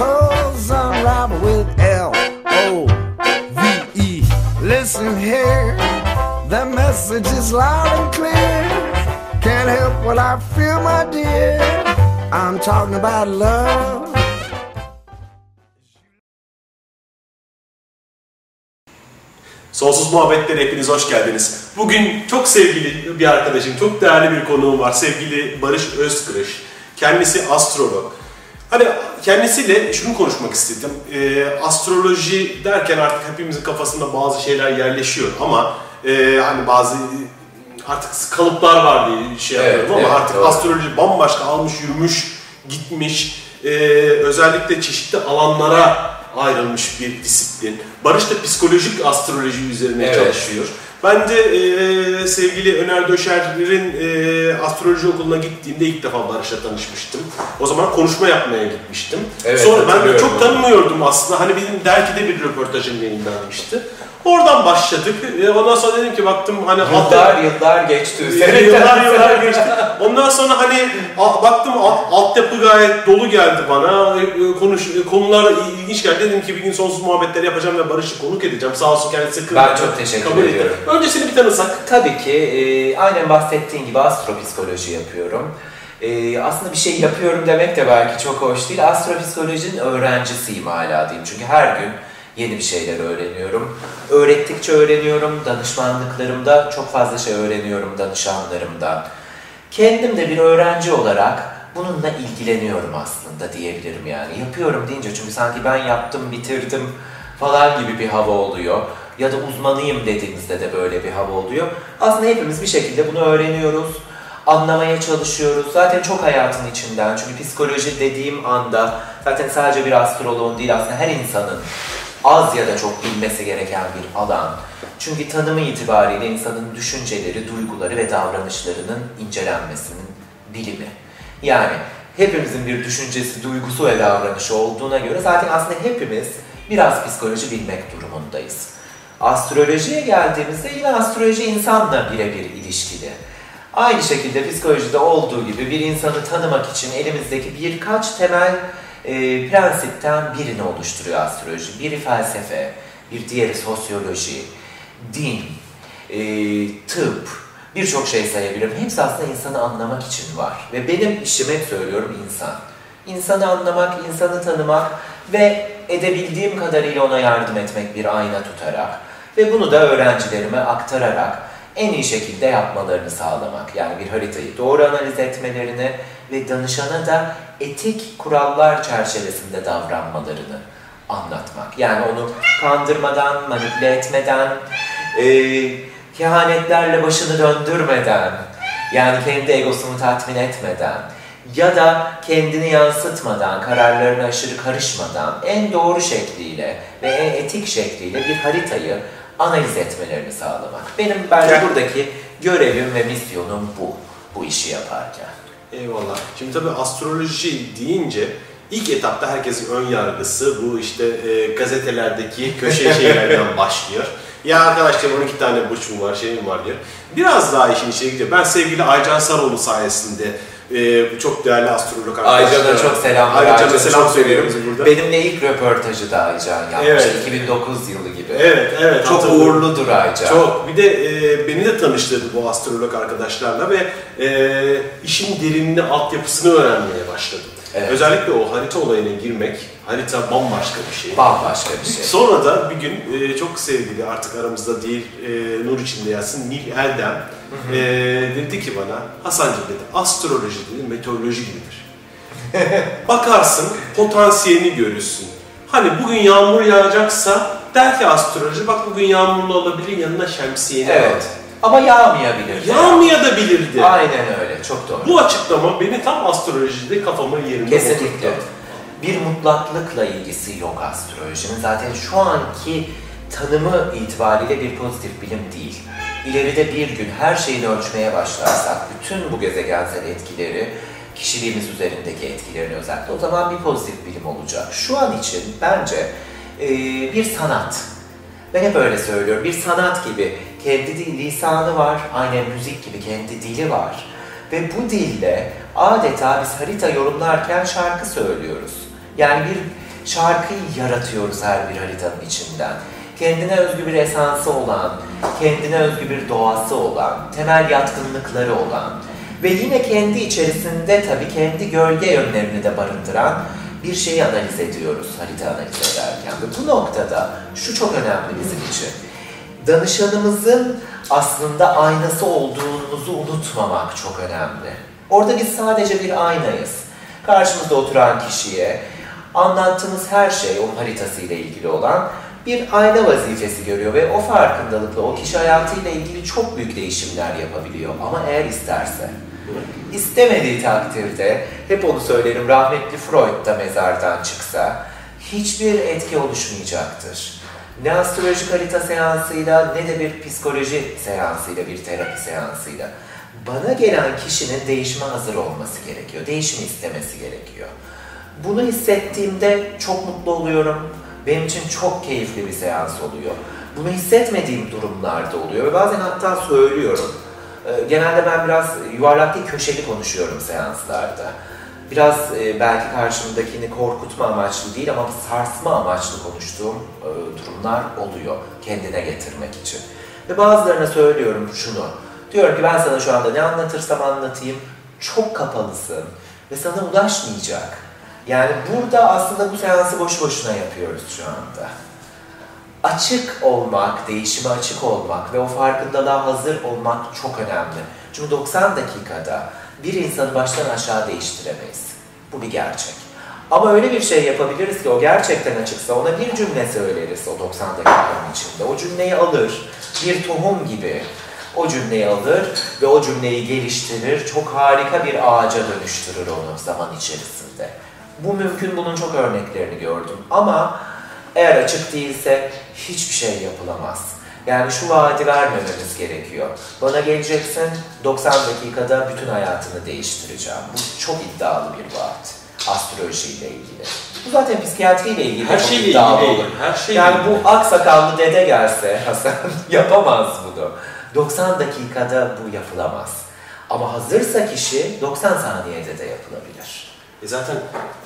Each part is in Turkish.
unravel with L O V E. Listen here, the message is loud and clear. Can't help what I feel, my dear. I'm talking about love. Sonsuz Muhabbetlere hepiniz hoş geldiniz. Bugün çok sevgili bir arkadaşım, çok değerli bir konuğum var. Sevgili Barış Özkırış. Kendisi astrolog. Hani kendisiyle şunu konuşmak istedim. Ee, astroloji derken artık hepimizin kafasında bazı şeyler yerleşiyor ama e, hani bazı artık kalıplar var diye şey Evet, yapıyorum ama evet, artık doğru. astroloji bambaşka almış yürümüş gitmiş Ee, özellikle çeşitli alanlara ayrılmış bir disiplin. Barış da psikolojik astroloji üzerine Evet. çalışıyor. Ben de e, sevgili Öner Döşer'in e, astroloji okuluna gittiğimde ilk defa Barış'la tanışmıştım. O zaman konuşma yapmaya gitmiştim. Evet, Sonra ben de çok tanımıyordum aslında. Hani benim dergide bir röportajım yayınlanmıştı. Oradan başladık. E, ondan sonra dedim ki baktım hani Yıllar yıllar geçti. Senin yıllar yıllar geçti. Ondan sonra hani baktım alt, altyapı gayet dolu geldi bana. E, e, Konuş, e, konular ilginç geldi. Dedim ki bir gün sonsuz muhabbetler yapacağım ve Barış'ı konuk edeceğim. Sağ olsun kendisi kırmadı. Ben çok teşekkür Kabul ediyorum. Öncesini bir tanısak. Tabii ki e, aynen bahsettiğin gibi astropsikoloji yapıyorum. E, aslında bir şey yapıyorum demek de belki çok hoş değil. Astropsikolojinin öğrencisiyim hala diyeyim. Çünkü her gün yeni bir şeyler öğreniyorum. Öğrettikçe öğreniyorum. Danışmanlıklarımda çok fazla şey öğreniyorum danışanlarımdan. Kendim de bir öğrenci olarak bununla ilgileniyorum aslında diyebilirim yani. Yapıyorum deyince çünkü sanki ben yaptım, bitirdim falan gibi bir hava oluyor. Ya da uzmanıyım dediğimizde de böyle bir hava oluyor. Aslında hepimiz bir şekilde bunu öğreniyoruz. Anlamaya çalışıyoruz. Zaten çok hayatın içinden. Çünkü psikoloji dediğim anda zaten sadece bir astroloğun değil aslında her insanın az ya da çok bilmesi gereken bir alan. Çünkü tanımı itibariyle insanın düşünceleri, duyguları ve davranışlarının incelenmesinin bilimi. Yani hepimizin bir düşüncesi, duygusu ve davranışı olduğuna göre zaten aslında hepimiz biraz psikoloji bilmek durumundayız. Astrolojiye geldiğimizde yine astroloji insanla birebir ilişkili. Aynı şekilde psikolojide olduğu gibi bir insanı tanımak için elimizdeki birkaç temel e, prensipten birini oluşturuyor astroloji. Biri felsefe, bir diğeri sosyoloji, din, e, tıp, birçok şey sayabilirim. Hepsi aslında insanı anlamak için var. Ve benim işim hep söylüyorum insan. İnsanı anlamak, insanı tanımak ve edebildiğim kadarıyla ona yardım etmek bir ayna tutarak ve bunu da öğrencilerime aktararak en iyi şekilde yapmalarını sağlamak. Yani bir haritayı doğru analiz etmelerini ve danışana da etik kurallar çerçevesinde davranmalarını anlatmak. Yani onu kandırmadan, manipüle etmeden, e, kehanetlerle başını döndürmeden, yani kendi egosunu tatmin etmeden ya da kendini yansıtmadan, kararlarına aşırı karışmadan en doğru şekliyle ve en etik şekliyle bir haritayı analiz etmelerini sağlamak. Benim bence Yani- buradaki görevim ve misyonum bu, bu işi yaparken. Eyvallah. Şimdi tabii astroloji deyince ilk etapta herkesin ön yargısı bu işte e, gazetelerdeki köşe şeylerden başlıyor. Ya arkadaşlar 12 tane burçum var, şeyim var diyor. Biraz daha işin içine gidiyor. Ben sevgili Aycan Saroğlu sayesinde e, bu çok değerli astrolog arkadaşlar. Aycan'a çok selamlar. Aycan'a selam söylüyoruz burada. Benimle ilk röportajı da Aycan yapmış. Evet. 2009 yılı gibi. Evet, evet. Çok hatırlıyorum. uğurludur Aycan. Çok. Bir de e, beni de tanıştırdı bu astrolog arkadaşlarla ve e, işin derinini, altyapısını öğrenmeye başladım. Evet. Özellikle o harita olayına girmek, harita bambaşka bir şey. Bambaşka bir şey. Sonra da bir gün e, çok sevgili artık aramızda değil, e, nur içinde yatsın Nil Erdem e, dedi ki bana, Hasan'cığım dedi, astroloji dedi, meteoroloji gibidir. Bakarsın, potansiyelini görürsün. Hani bugün yağmur yağacaksa der ki astroloji, bak bugün yağmurlu olabilir, yanına şemsiyeni al. Evet. Ama yağmayabilir. Yağmayabilirdi. Aynen öyle. Çok doğru. Bu açıklama beni tam astrolojide kafamın yerine Kesinlikle. oturttu. bir mutlaklıkla ilgisi yok astrolojinin. Zaten şu anki tanımı itibariyle bir pozitif bilim değil. İleride bir gün her şeyini ölçmeye başlarsak, bütün bu gezegensel etkileri, kişiliğimiz üzerindeki etkilerini özellikle o zaman bir pozitif bilim olacak. Şu an için bence e, bir sanat. Ben hep öyle söylüyorum. Bir sanat gibi kendi dil, lisanı var, aynen müzik gibi kendi dili var. Ve bu dille adeta biz harita yorumlarken şarkı söylüyoruz. Yani bir şarkıyı yaratıyoruz her bir haritanın içinden. Kendine özgü bir esansı olan, kendine özgü bir doğası olan, temel yatkınlıkları olan ve yine kendi içerisinde tabii kendi gölge yönlerini de barındıran bir şeyi analiz ediyoruz harita analiz ederken. Ve bu noktada şu çok önemli bizim için. Danışanımızın aslında aynası olduğumuzu unutmamak çok önemli. Orada biz sadece bir aynayız. Karşımızda oturan kişiye anlattığımız her şey onun haritasıyla ilgili olan bir ayna vazifesi görüyor ve o farkındalıkla o kişi hayatıyla ilgili çok büyük değişimler yapabiliyor ama eğer isterse. İstemediği takdirde, hep onu söylerim, rahmetli Freud da mezardan çıksa hiçbir etki oluşmayacaktır. Ne astrolojik harita seansıyla ne de bir psikoloji seansıyla, bir terapi seansıyla. Bana gelen kişinin değişime hazır olması gerekiyor, değişimi istemesi gerekiyor. Bunu hissettiğimde çok mutlu oluyorum. Benim için çok keyifli bir seans oluyor. Bunu hissetmediğim durumlarda oluyor ve bazen hatta söylüyorum. Ee, genelde ben biraz yuvarlak değil köşeli konuşuyorum seanslarda. Biraz e, belki karşımdakini korkutma amaçlı değil ama sarsma amaçlı konuştuğum e, durumlar oluyor kendine getirmek için. Ve bazılarına söylüyorum şunu. Diyorum ki ben sana şu anda ne anlatırsam anlatayım çok kapalısın ve sana ulaşmayacak. Yani burada aslında bu seansı boş boşuna yapıyoruz şu anda. Açık olmak, değişime açık olmak ve o farkındalığa hazır olmak çok önemli. Çünkü 90 dakikada bir insanı baştan aşağı değiştiremeyiz. Bu bir gerçek. Ama öyle bir şey yapabiliriz ki o gerçekten açıksa ona bir cümle söyleriz o 90 dakikanın içinde. O cümleyi alır, bir tohum gibi o cümleyi alır ve o cümleyi geliştirir, çok harika bir ağaca dönüştürür onu zaman içerisinde. Bu mümkün, bunun çok örneklerini gördüm. Ama eğer açık değilse hiçbir şey yapılamaz. Yani şu vaadi vermememiz gerekiyor. Bana geleceksin, 90 dakikada bütün hayatını değiştireceğim. Bu çok iddialı bir vaat. Astrolojiyle ilgili. Bu zaten psikiyatriyle ilgili Her şeyle ilgili. olur. Her şeyle Yani bu aksakallı dede gelse Hasan yapamaz bunu. 90 dakikada bu yapılamaz. Ama hazırsa kişi 90 saniyede de yapılabilir. E zaten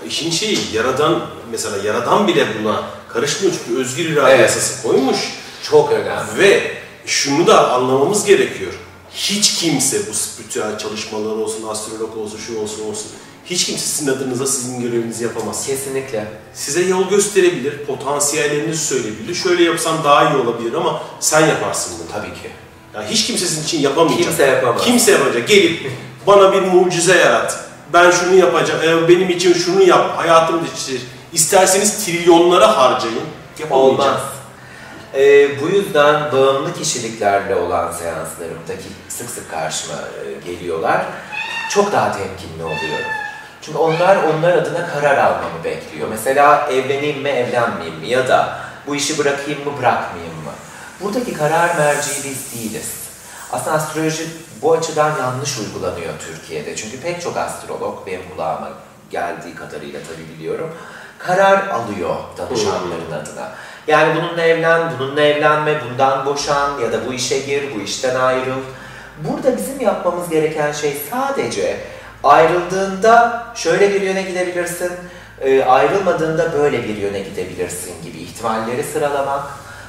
işin şeyi yaradan mesela yaradan bile buna karışmıyor çünkü özgür irade Evet. yasası koymuş. Çok önemli. Ve şunu da anlamamız gerekiyor. Hiç kimse bu spiritüel çalışmalar olsun, astrolog olsun, şu olsun olsun. Hiç kimse sizin adınıza sizin görevinizi yapamaz. Kesinlikle. Size yol gösterebilir, potansiyellerinizi söyleyebilir. Şöyle yapsam daha iyi olabilir ama sen yaparsın bunu. Tabii ki. Yani hiç kimse sizin için yapamayacak. Kimse yapamaz. Kimse yapacak. Gelip bana bir mucize yarat. Ben şunu yapacağım. Benim için şunu yap. Hayatımı değiştir. İsterseniz trilyonlara harcayın. Olmaz. Ee, bu yüzden bağımlı kişiliklerle olan seanslarımdaki sık sık karşıma e, geliyorlar. Çok daha temkinli oluyorum. Çünkü onlar onlar adına karar almamı bekliyor. Mesela evleneyim mi, evlenmeyeyim mi? Ya da bu işi bırakayım mı, bırakmayayım mı? Buradaki karar merciği biz değiliz. Aslında astroloji bu açıdan yanlış uygulanıyor Türkiye'de. Çünkü pek çok astrolog, benim kulağıma geldiği kadarıyla tabii biliyorum, karar alıyor danışanların adına. Yani bununla evlen, bununla evlenme, bundan boşan ya da bu işe gir, bu işten ayrıl. Burada bizim yapmamız gereken şey sadece ayrıldığında şöyle bir yöne gidebilirsin, e, ayrılmadığında böyle bir yöne gidebilirsin gibi ihtimalleri sıralamak,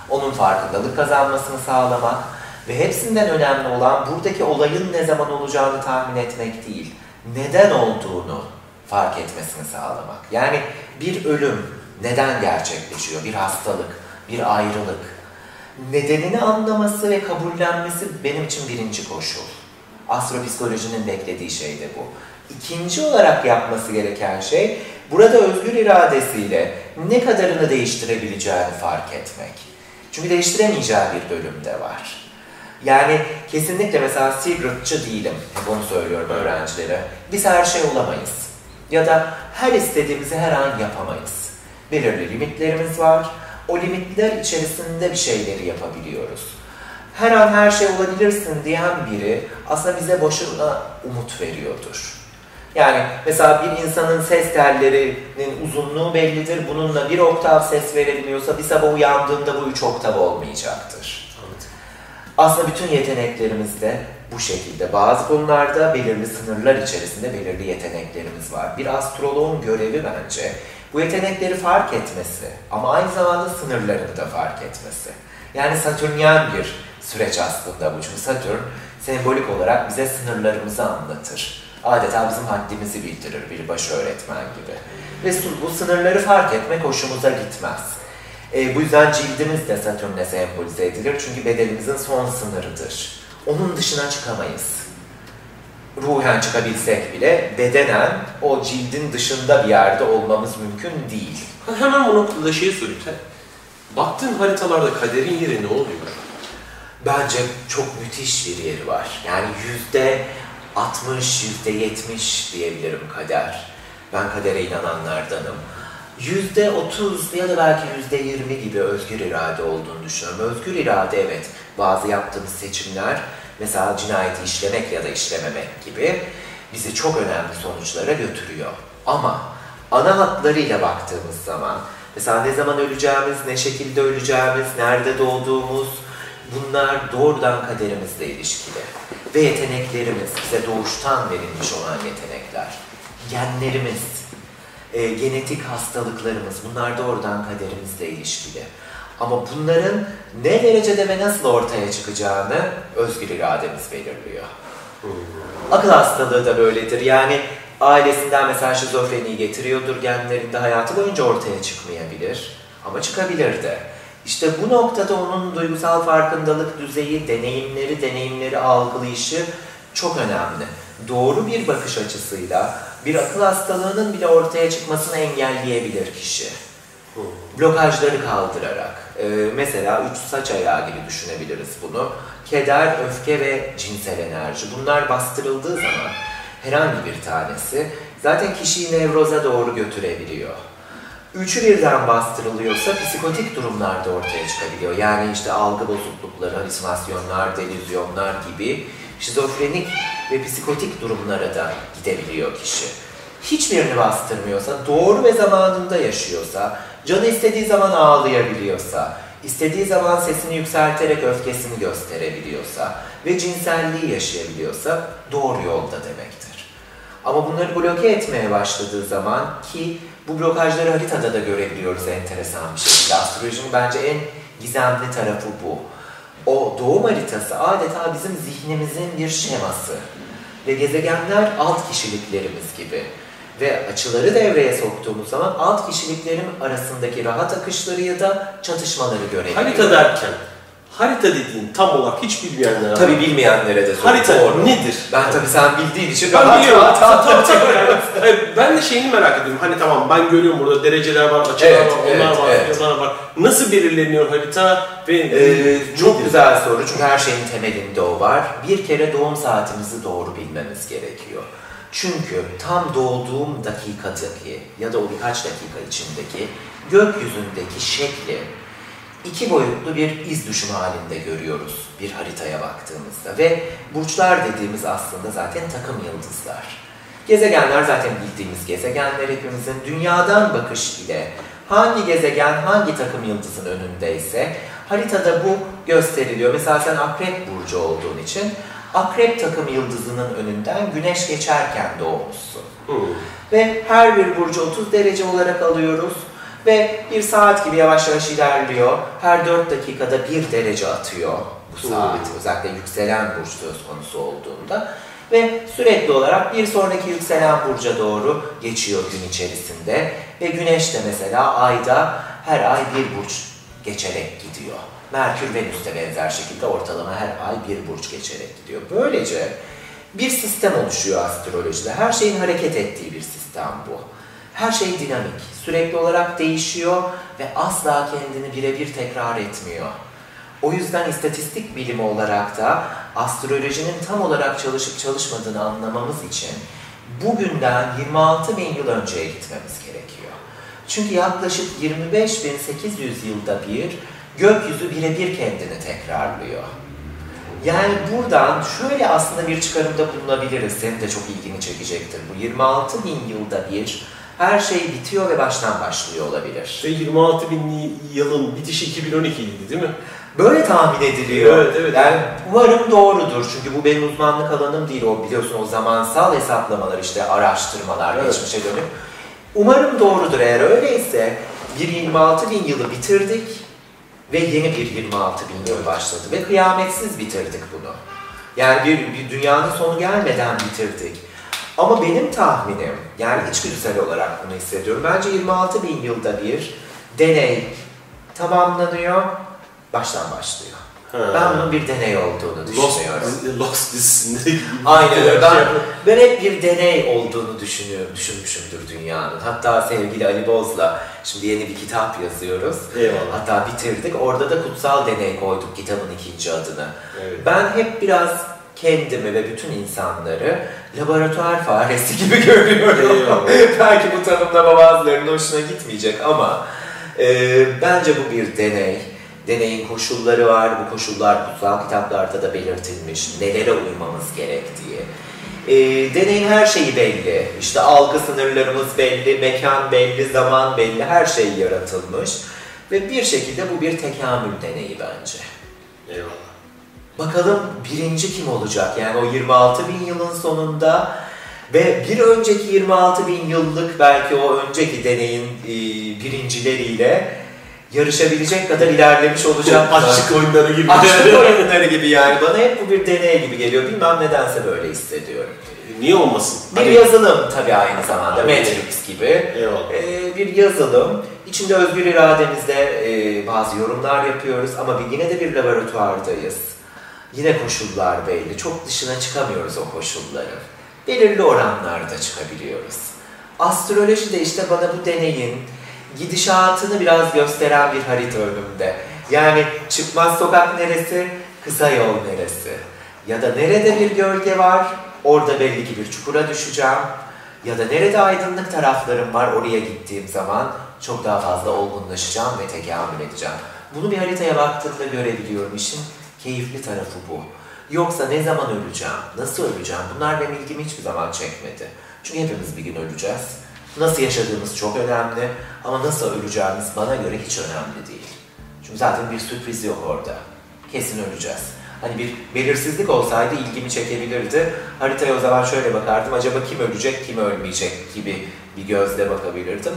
onun farkındalık kazanmasını sağlamak ve hepsinden önemli olan buradaki olayın ne zaman olacağını tahmin etmek değil, neden olduğunu fark etmesini sağlamak. Yani bir ölüm neden gerçekleşiyor? Bir hastalık, bir ayrılık. Nedenini anlaması ve kabullenmesi benim için birinci koşul. Astropsikolojinin beklediği şey de bu. İkinci olarak yapması gereken şey, burada özgür iradesiyle ne kadarını değiştirebileceğini fark etmek. Çünkü değiştiremeyeceği bir bölüm de var. Yani kesinlikle mesela secretçı değilim. Onu söylüyorum öğrencilere. Biz her şey olamayız. Ya da her istediğimizi her an yapamayız. Belirli limitlerimiz var. O limitler içerisinde bir şeyleri yapabiliyoruz. Her an her şey olabilirsin diyen biri aslında bize boşuna umut veriyordur. Yani mesela bir insanın ses tellerinin uzunluğu bellidir. Bununla bir oktav ses verebiliyorsa bir sabah uyandığında bu üç oktav olmayacaktır. Aslında bütün yeteneklerimiz de bu şekilde. Bazı konularda belirli sınırlar içerisinde belirli yeteneklerimiz var. Bir astroloğun görevi bence bu yetenekleri fark etmesi ama aynı zamanda sınırlarını da fark etmesi. Yani satürnyen bir süreç aslında bu. Çünkü Satürn sembolik olarak bize sınırlarımızı anlatır. Adeta bizim haddimizi bildirir bir baş öğretmen gibi. Ve bu sınırları fark etmek hoşumuza gitmez. E, bu yüzden cildimiz de Satürn'le sembolize edilir. Çünkü bedenimizin son sınırıdır. Onun dışına çıkamayız. Ruhen çıkabilsek bile bedenen o cildin dışında bir yerde olmamız mümkün değil. Hemen bu noktada şeyi sorayım sen. Baktığın haritalarda kaderin yeri ne oluyor? Bence çok müthiş bir yeri var. Yani yüzde 60, yüzde 70 diyebilirim kader. Ben kadere inananlardanım. Yüzde 30 ya da belki yüzde 20 gibi özgür irade olduğunu düşünüyorum. Özgür irade evet bazı yaptığımız seçimler mesela cinayeti işlemek ya da işlememek gibi bizi çok önemli sonuçlara götürüyor. Ama ana hatlarıyla baktığımız zaman mesela ne zaman öleceğimiz, ne şekilde öleceğimiz, nerede doğduğumuz bunlar doğrudan kaderimizle ilişkili. Ve yeteneklerimiz bize doğuştan verilmiş olan yetenekler. Genlerimiz, e, genetik hastalıklarımız bunlar doğrudan kaderimizle ilişkili. Ama bunların ne derecede ve nasıl ortaya çıkacağını özgür irademiz belirliyor. Akıl hastalığı da böyledir. Yani ailesinden mesela şizofreni getiriyordur genlerinde hayatı boyunca ortaya çıkmayabilir. Ama çıkabilir de. İşte bu noktada onun duygusal farkındalık düzeyi, deneyimleri, deneyimleri algılayışı çok önemli. Doğru bir bakış açısıyla bir akıl hastalığının bile ortaya çıkmasını engelleyebilir kişi. Blokajları kaldırarak. Ee, mesela üç saç ayağı gibi düşünebiliriz bunu. Keder, öfke ve cinsel enerji. Bunlar bastırıldığı zaman herhangi bir tanesi zaten kişiyi nevroza doğru götürebiliyor. Üçü birden bastırılıyorsa psikotik durumlar da ortaya çıkabiliyor. Yani işte algı bozuklukları, halüsinasyonlar, delüzyonlar gibi şizofrenik ve psikotik durumlara da gidebiliyor kişi. Hiçbirini bastırmıyorsa, doğru ve zamanında yaşıyorsa, canı istediği zaman ağlayabiliyorsa, istediği zaman sesini yükselterek öfkesini gösterebiliyorsa ve cinselliği yaşayabiliyorsa doğru yolda demektir. Ama bunları bloke etmeye başladığı zaman ki bu blokajları haritada da görebiliyoruz enteresan bir şekilde. Astrolojinin bence en gizemli tarafı bu. O doğum haritası adeta bizim zihnimizin bir şeması. Ve gezegenler alt kişiliklerimiz gibi. Ve açıları devreye soktuğumuz zaman alt kişiliklerin arasındaki rahat akışları ya da çatışmaları görebiliyoruz. Harita derken, harita dediğin tam olarak hiç bilmeyenler Tabii bilmeyenlere de sor. Harita Doğru. nedir? Ben tabii sen bildiğin için Ben rahat biliyorum. rahat anlatıyorum. Hayır, ben de şeyini merak ediyorum. Hani tamam ben görüyorum burada dereceler var, açılar Evet, var, onlar evet, var, evet. onlar var. Nasıl belirleniyor harita ve Ee, çok nedir? güzel soru çünkü her şeyin temelinde o var. Bir kere doğum saatimizi doğru bilmemiz gerekiyor. Çünkü tam doğduğum dakikadaki ya da o birkaç dakika içindeki gökyüzündeki şekli iki boyutlu bir iz düşümü halinde görüyoruz bir haritaya baktığımızda. Ve burçlar dediğimiz aslında zaten takım yıldızlar. Gezegenler zaten bildiğimiz gezegenler hepimizin dünyadan bakış ile hangi gezegen hangi takım yıldızın önündeyse haritada bu gösteriliyor. Mesela sen akrep burcu olduğun için akrep takım yıldızının önünden güneş geçerken doğmuşsun. Hmm. Ve her bir burcu 30 derece olarak alıyoruz. Ve bir saat gibi yavaş yavaş ilerliyor. Her 4 dakikada bir derece atıyor bu saat. Özellikle yükselen burç söz konusu olduğunda. Ve sürekli olarak bir sonraki yükselen burca doğru geçiyor gün içerisinde. Ve güneş de mesela ayda her ay bir burç geçerek gidiyor. Merkür Venüs de benzer şekilde ortalama her ay bir burç geçerek gidiyor. Böylece bir sistem oluşuyor astrolojide. Her şeyin hareket ettiği bir sistem bu. Her şey dinamik, sürekli olarak değişiyor ve asla kendini birebir tekrar etmiyor. O yüzden istatistik bilimi olarak da astrolojinin tam olarak çalışıp çalışmadığını anlamamız için bugünden 26 bin yıl önceye gitmemiz gerekiyor. Çünkü yaklaşık 25 bin 800 yılda bir gökyüzü birebir kendini tekrarlıyor. Yani buradan şöyle aslında bir çıkarımda bulunabiliriz. Senin de çok ilgini çekecektir. Bu 26 bin yılda bir her şey bitiyor ve baştan başlıyor olabilir. Ve 26 bin yılın bitişi 2012 idi değil mi? Böyle tahmin ediliyor. Evet, evet. Yani umarım doğrudur. Çünkü bu benim uzmanlık alanım değil. O biliyorsun o zamansal hesaplamalar işte araştırmalar Evet. geçmişe dönük. Umarım doğrudur. Eğer öyleyse bir 26 bin yılı bitirdik ve yeni bir 26 bin yıl başladı ve kıyametsiz bitirdik bunu. Yani bir, bir dünyanın sonu gelmeden bitirdik. Ama benim tahminim, yani içgüdüsel olarak bunu hissediyorum. Bence 26 bin yılda bir deney tamamlanıyor, baştan başlıyor. Ha. Ben bunun bir deney olduğunu Lost, düşünüyorum. Lost dizisinde gibi. Aynen öyle. Ben, Şey- ben hep bir deney olduğunu düşünüyorum, düşünmüşümdür dünyanın. Hatta sevgili Ali Boz'la şimdi yeni bir kitap yazıyoruz. Eyvallah. Hatta bitirdik. Orada da kutsal deney koyduk kitabın ikinci adını. Evet. Ben hep biraz kendimi ve bütün insanları laboratuvar faresi gibi görüyorum. Belki bu tanımlama bazılarının hoşuna gitmeyecek ama e, bence bu bir deney. Deneyin koşulları var. Bu koşullar kutsal kitaplarda da belirtilmiş. Nelere uymamız gerektiği. E, deneyin her şeyi belli. İşte algı sınırlarımız belli, mekan belli, zaman belli. Her şey yaratılmış. Ve bir şekilde bu bir tekamül deneyi bence. Eyvallah. Bakalım birinci kim olacak? Yani o 26 bin yılın sonunda ve bir önceki 26 bin yıllık belki o önceki deneyin e, birincileriyle yarışabilecek kadar ilerlemiş olacak? Açlık oyunları gibi. Açlık oyunları gibi yani. Bana hep bu bir deney gibi geliyor. Bilmem nedense böyle hissediyorum. Niye olmasın? Bir Hani- yazılım tabii aynı zamanda. Evet. Matrix gibi. Eyvallah. Ee, bir yazılım. İçinde özgür irademizle e, bazı yorumlar yapıyoruz ama yine de bir laboratuvardayız. Yine koşullar belli. Çok dışına çıkamıyoruz o koşulların. Belirli oranlarda çıkabiliyoruz. Astroloji de işte bana bu deneyin gidişatını biraz gösteren bir harita önümde. Yani çıkmaz sokak neresi, kısa yol neresi? Ya da nerede bir gölge var, orada belli ki bir çukura düşeceğim. Ya da nerede aydınlık taraflarım var, oraya gittiğim zaman çok daha fazla olgunlaşacağım ve tekamül edeceğim. Bunu bir haritaya baktığımda görebiliyorum. İşin keyifli tarafı bu. Yoksa ne zaman öleceğim, nasıl öleceğim bunlar benim ilgimi hiçbir zaman çekmedi. Çünkü hepimiz bir gün öleceğiz. Nasıl yaşadığımız çok önemli ama nasıl öleceğimiz bana göre hiç önemli değil. Çünkü zaten bir sürpriz yok orada. Kesin öleceğiz. Hani bir belirsizlik olsaydı ilgimi çekebilirdi. Haritaya o zaman şöyle bakardım. Acaba kim ölecek, kim ölmeyecek gibi bir gözle bakabilirdim.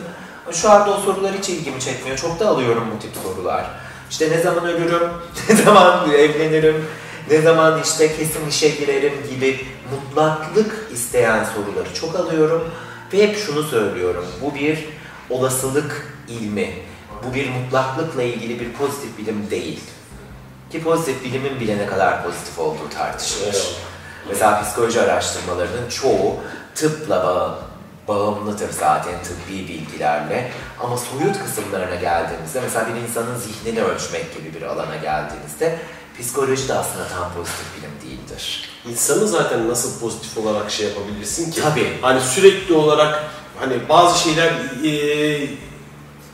Şu anda o sorular hiç ilgimi çekmiyor. Çok da alıyorum bu tip sorular. İşte ne zaman ölürüm, ne zaman evlenirim, ne zaman işte kesin işe girerim gibi mutlaklık isteyen soruları çok alıyorum. Ve hep şunu söylüyorum. Bu bir olasılık ilmi. Bu bir mutlaklıkla ilgili bir pozitif bilim değil. Ki pozitif bilimin bile ne kadar pozitif olduğu tartışılır. Eyvallah. Mesela psikoloji araştırmalarının çoğu tıpla bağımlıdır zaten tıbbi bilgilerle. Ama soyut kısımlarına geldiğimizde, mesela bir insanın zihnini ölçmek gibi bir alana geldiğinizde psikoloji de aslında tam pozitif bilim değildir. İnsanı zaten nasıl pozitif olarak şey yapabilirsin ki? Tabii. Hani sürekli olarak hani bazı şeyler eee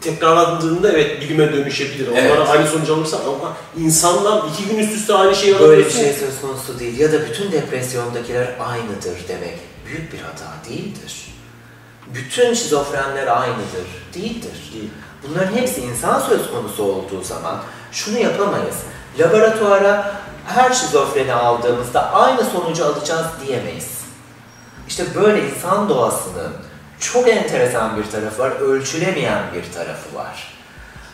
tekrarlandığında evet bilime dönüşebilir. Onlara Evet. aynı sonuç alırsan ama insandan iki gün üst üste aynı şeyi Böyle bir şey söz konusu değil. Ya da bütün depresyondakiler aynıdır demek büyük bir hata değildir. Bütün şizofrenler aynıdır. Değildir. Değil. Bunların hepsi insan söz konusu olduğu zaman şunu yapamayız. Laboratuvara her şizofreni aldığımızda aynı sonucu alacağız diyemeyiz. İşte böyle insan doğasının çok enteresan bir tarafı var, ölçülemeyen bir tarafı var.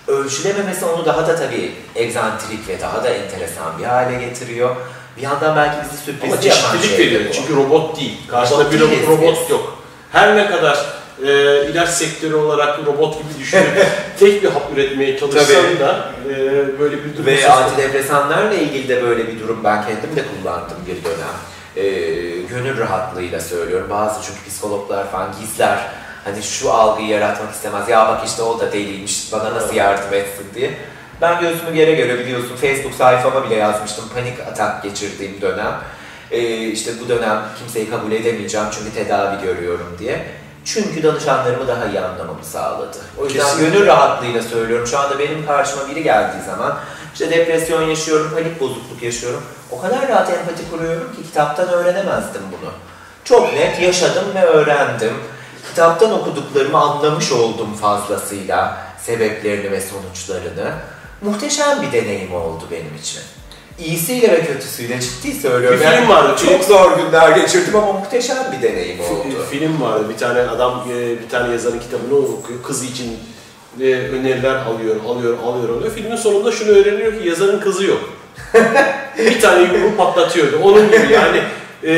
Ölçülememesi onu daha da tabii egzantrik ve daha da enteresan bir hale getiriyor. Bir yandan belki bizi sürpriz Ama yapan şey veriyor. bu. Çünkü robot değil. Karşında Robot bir robot biz. yok. Her ne kadar e, ilaç sektörü olarak robot gibi düşünüp tek bir hap üretmeye çalışsan Tabii. da e, böyle bir durum Ve antidepresanlarla ilgili de böyle bir durum ben kendim de kullandım bir dönem. Ee, gönül rahatlığıyla söylüyorum. Bazı çünkü psikologlar falan gizler. Hani şu algıyı yaratmak istemez. Ya bak işte o da deliymiş, bana nasıl yardım etsin diye. Ben göğsümü yere göre biliyorsun Facebook sayfama bile yazmıştım panik atak geçirdiğim dönem. Ee, işte bu dönem kimseyi kabul edemeyeceğim çünkü tedavi görüyorum diye. Çünkü danışanlarımı daha iyi anlamamı sağladı. O yüzden Kesinlikle. gönül rahatlığıyla söylüyorum. Şu anda benim karşıma biri geldiği zaman işte depresyon yaşıyorum, panik bozukluk yaşıyorum. O kadar rahat empati kuruyorum ki kitaptan öğrenemezdim bunu. Çok net yaşadım ve öğrendim. Kitaptan okuduklarımı anlamış oldum fazlasıyla sebeplerini ve sonuçlarını. Muhteşem bir deneyim oldu benim için. İyisiyle ve kötüsüyle ciddi söylüyorum. Bir film vardı, Çok film- zor günler geçirdim ama muhteşem bir deneyim oldu. Film vardı. Bir tane adam e, bir tane yazarın kitabını okuyor. Kızı için e, öneriler alıyor, alıyor, alıyor, alıyor. Filmin sonunda şunu öğreniyor ki yazarın kızı yok. bir tane yumruğu patlatıyordu. Onun gibi yani e,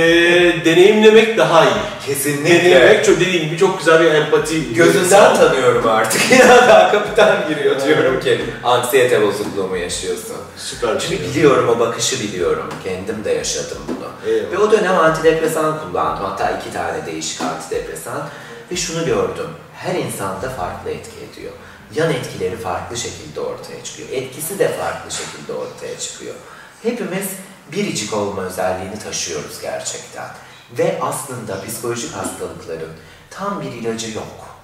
deneyimlemek daha iyi. Kesinlikle. Deneyimlemek çok dediğim gibi çok güzel bir empati. Gözünden tanıyorum artık. Ya daha kapıdan giriyor diyorum ki anksiyete bozukluğu mu yaşıyorsun? Süper bir şey. Çünkü biliyorum o bakışı biliyorum. Kendim de yaşadım bunu. Eyvallah. Ve o dönem antidepresan kullandım. Hatta iki tane değişik antidepresan. Ve şunu gördüm. Her insanda farklı etki ediyor. Yan etkileri farklı şekilde ortaya çıkıyor. Etkisi de farklı şekilde ortaya çıkıyor. Hepimiz biricik olma özelliğini taşıyoruz gerçekten. Ve aslında psikolojik hastalıkların tam bir ilacı yok.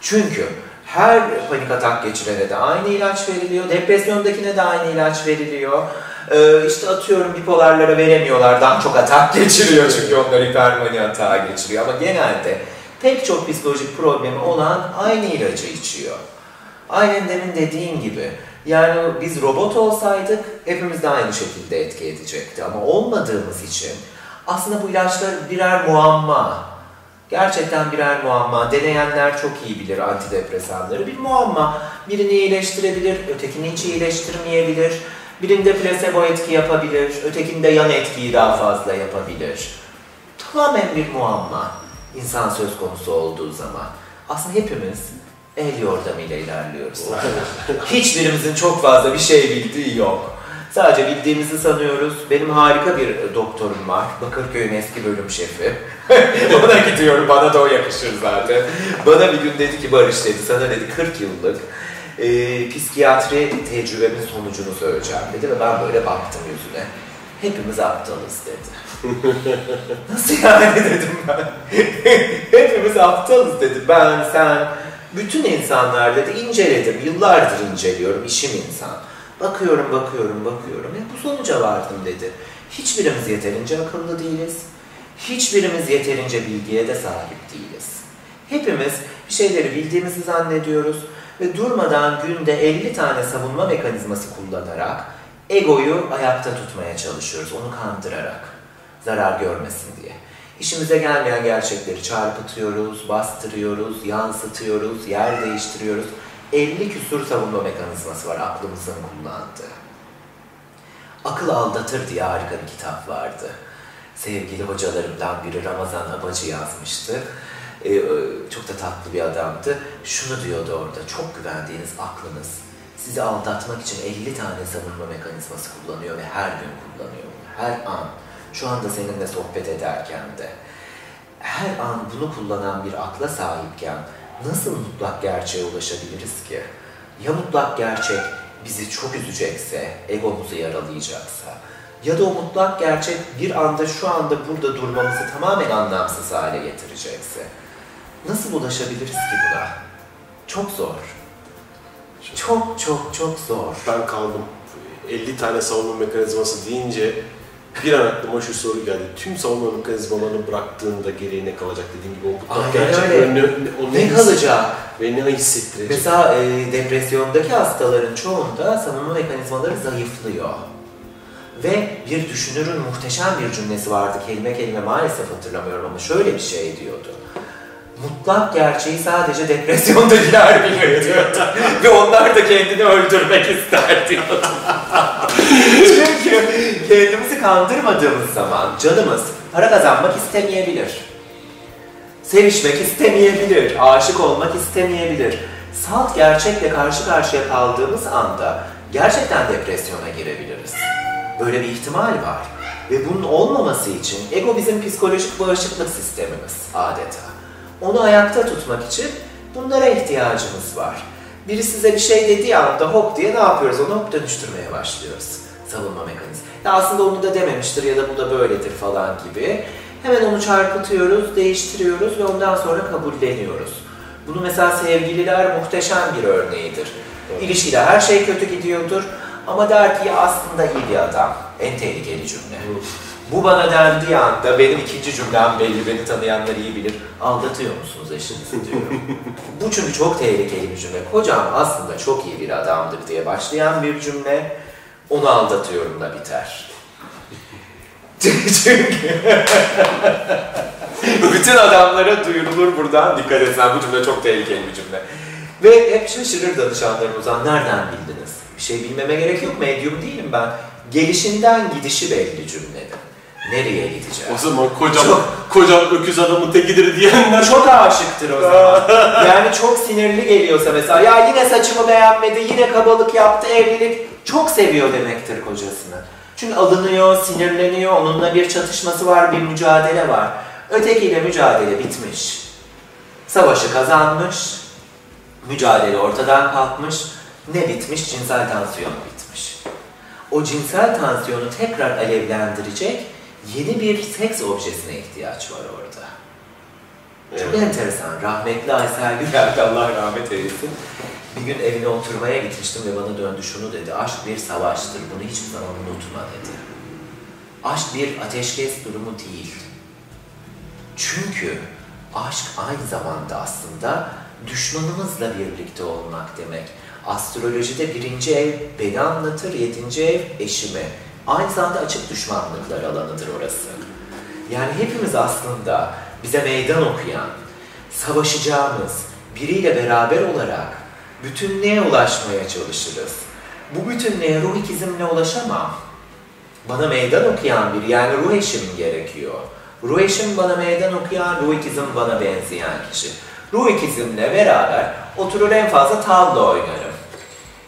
Çünkü her panik atak geçirene de aynı ilaç veriliyor, depresyondakine de aynı ilaç veriliyor. Ee, işte atıyorum bipolarlara veremiyorlar, daha çok atak geçiriyor çünkü onlar hipermani atağı geçiriyor. Ama genelde pek çok psikolojik problemi olan aynı ilacı içiyor. Aynen demin dediğin gibi. Yani biz robot olsaydık hepimiz de aynı şekilde etki edecekti. Ama olmadığımız için aslında bu ilaçlar birer muamma. Gerçekten birer muamma. Deneyenler çok iyi bilir antidepresanları. Bir muamma. Birini iyileştirebilir, ötekini hiç iyileştirmeyebilir. Birinde plasebo etki yapabilir, ötekinde yan etkiyi daha fazla yapabilir. Tamamen bir muamma. İnsan söz konusu olduğu zaman. Aslında hepimiz el yordamıyla ilerliyoruz. Hiçbirimizin çok fazla bir şey bildiği yok. Sadece bildiğimizi sanıyoruz. Benim harika bir e, doktorum var. Bakırköy'ün eski bölüm şefi. Ona gidiyorum, bana da o yakışır zaten. Bana bir gün dedi ki Barış dedi, sana dedi 40 yıllık e, psikiyatri tecrübemin sonucunu söyleyeceğim dedi ve ben böyle baktım yüzüne. Hepimiz aptalız dedi. Nasıl yani dedim ben. Hepimiz aptalız dedi. Ben, sen, bütün insanlar dedi inceledim. Yıllardır inceliyorum. işim insan. Bakıyorum, bakıyorum, bakıyorum. Hep bu sonuca vardım dedi. Hiçbirimiz yeterince akıllı değiliz. Hiçbirimiz yeterince bilgiye de sahip değiliz. Hepimiz bir şeyleri bildiğimizi zannediyoruz ve durmadan günde 50 tane savunma mekanizması kullanarak egoyu ayakta tutmaya çalışıyoruz, onu kandırarak zarar görmesin diye. İşimize gelmeyen gerçekleri çarpıtıyoruz, bastırıyoruz, yansıtıyoruz, yer değiştiriyoruz. 50 küsur savunma mekanizması var aklımızın kullandığı. Akıl Aldatır diye harika bir kitap vardı. Sevgili hocalarımdan biri Ramazan Abacı yazmıştı. Ee, çok da tatlı bir adamdı. Şunu diyordu orada, çok güvendiğiniz aklınız sizi aldatmak için 50 tane savunma mekanizması kullanıyor ve her gün kullanıyor. Her an, şu anda seninle sohbet ederken de her an bunu kullanan bir akla sahipken nasıl mutlak gerçeğe ulaşabiliriz ki? Ya mutlak gerçek bizi çok üzecekse, egomuzu yaralayacaksa ya da o mutlak gerçek bir anda şu anda burada durmamızı tamamen anlamsız hale getirecekse nasıl ulaşabiliriz ki buna? Çok zor. Çok çok çok zor. Ben kaldım. 50 tane savunma mekanizması deyince bir an aklıma şu soru geldi. Tüm savunma mekanizmalarını bıraktığında geriye ne kalacak dediğim gibi o mutlak gerçek. Ne, ne, o Ne his- kalacak? Ve ne hissettirecek? Mesela e, depresyondaki hastaların çoğunda savunma mekanizmaları zayıflıyor. Ve bir düşünürün muhteşem bir cümlesi vardı. Kelime kelime maalesef hatırlamıyorum ama şöyle bir şey diyordu. Mutlak gerçeği sadece depresyondakiler bilir diyordu. Ve onlar da kendini öldürmek ister diyordu. Çünkü kendimizi kandırmadığımız zaman canımız para kazanmak istemeyebilir. Sevişmek istemeyebilir, aşık olmak istemeyebilir. Salt gerçekle karşı karşıya kaldığımız anda gerçekten depresyona girebiliriz. Böyle bir ihtimal var. Ve bunun olmaması için ego bizim psikolojik bağışıklık sistemimiz adeta. Onu ayakta tutmak için bunlara ihtiyacımız var. Biri size bir şey dediği anda hop diye ne yapıyoruz? Onu hop dönüştürmeye başlıyoruz. savunma mekanizması. Ya aslında onu da dememiştir ya da bu da böyledir falan gibi. Hemen onu çarpıtıyoruz, değiştiriyoruz ve ondan sonra kabulleniyoruz. Bunu mesela sevgililer muhteşem bir örneğidir. İlişkide her şey kötü gidiyordur ama der ki aslında iyi bir adam. En tehlikeli cümle. Bu bana dendiği anda benim ikinci cümlem belli, beni tanıyanlar iyi bilir. Aldatıyor musunuz eşinizi diyorum. Bu çünkü çok tehlikeli bir cümle. Kocam aslında çok iyi bir adamdır diye başlayan bir cümle. Onu aldatıyorum da biter. çünkü bütün adamlara duyurulur buradan. Dikkat etsen bu cümle çok tehlikeli bir cümle. Ve hep şaşırır danışanlarımız. Nereden bildiniz? Bir şey bilmeme gerek yok. Medyum değilim ben. Gelişinden gidişi belli cümlenin. Nereye gideceğiz? O zaman kocam, kocam öküz adamın tekidir diyenler Çok aşıktır o zaman. yani çok sinirli geliyorsa mesela ya yine saçımı beğenmedi, yine kabalık yaptı, evlilik çok seviyor demektir kocasını. Çünkü alınıyor, sinirleniyor, onunla bir çatışması var, bir mücadele var. Ötekiyle mücadele bitmiş. Savaşı kazanmış, mücadele ortadan kalkmış. Ne bitmiş? Cinsel tansiyon bitmiş. O cinsel tansiyonu tekrar alevlendirecek yeni bir seks objesine ihtiyaç var orada. Çok enteresan. Rahmetli Aysel Gürel, Allah rahmet eylesin. Bir gün evine oturmaya gitmiştim ve bana döndü şunu dedi. Aşk bir savaştır, bunu hiçbir zaman unutma dedi. Aşk bir ateşkes durumu değil. Çünkü aşk aynı zamanda aslında düşmanımızla birlikte olmak demek. Astrolojide birinci ev beni anlatır, yedinci ev eşimi. Aynı zamanda açık düşmanlıklar alanıdır orası. Yani hepimiz aslında bize meydan okuyan, savaşacağımız biriyle beraber olarak bütünlüğe ulaşmaya çalışırız. Bu bütünlüğe ruh ikizimle ulaşamam. Bana meydan okuyan biri, yani ruh eşim gerekiyor. Ruh eşim bana meydan okuyan, ruh ikizim bana benzeyen kişi. Ruh ikizimle beraber oturur en fazla tavla oynarım.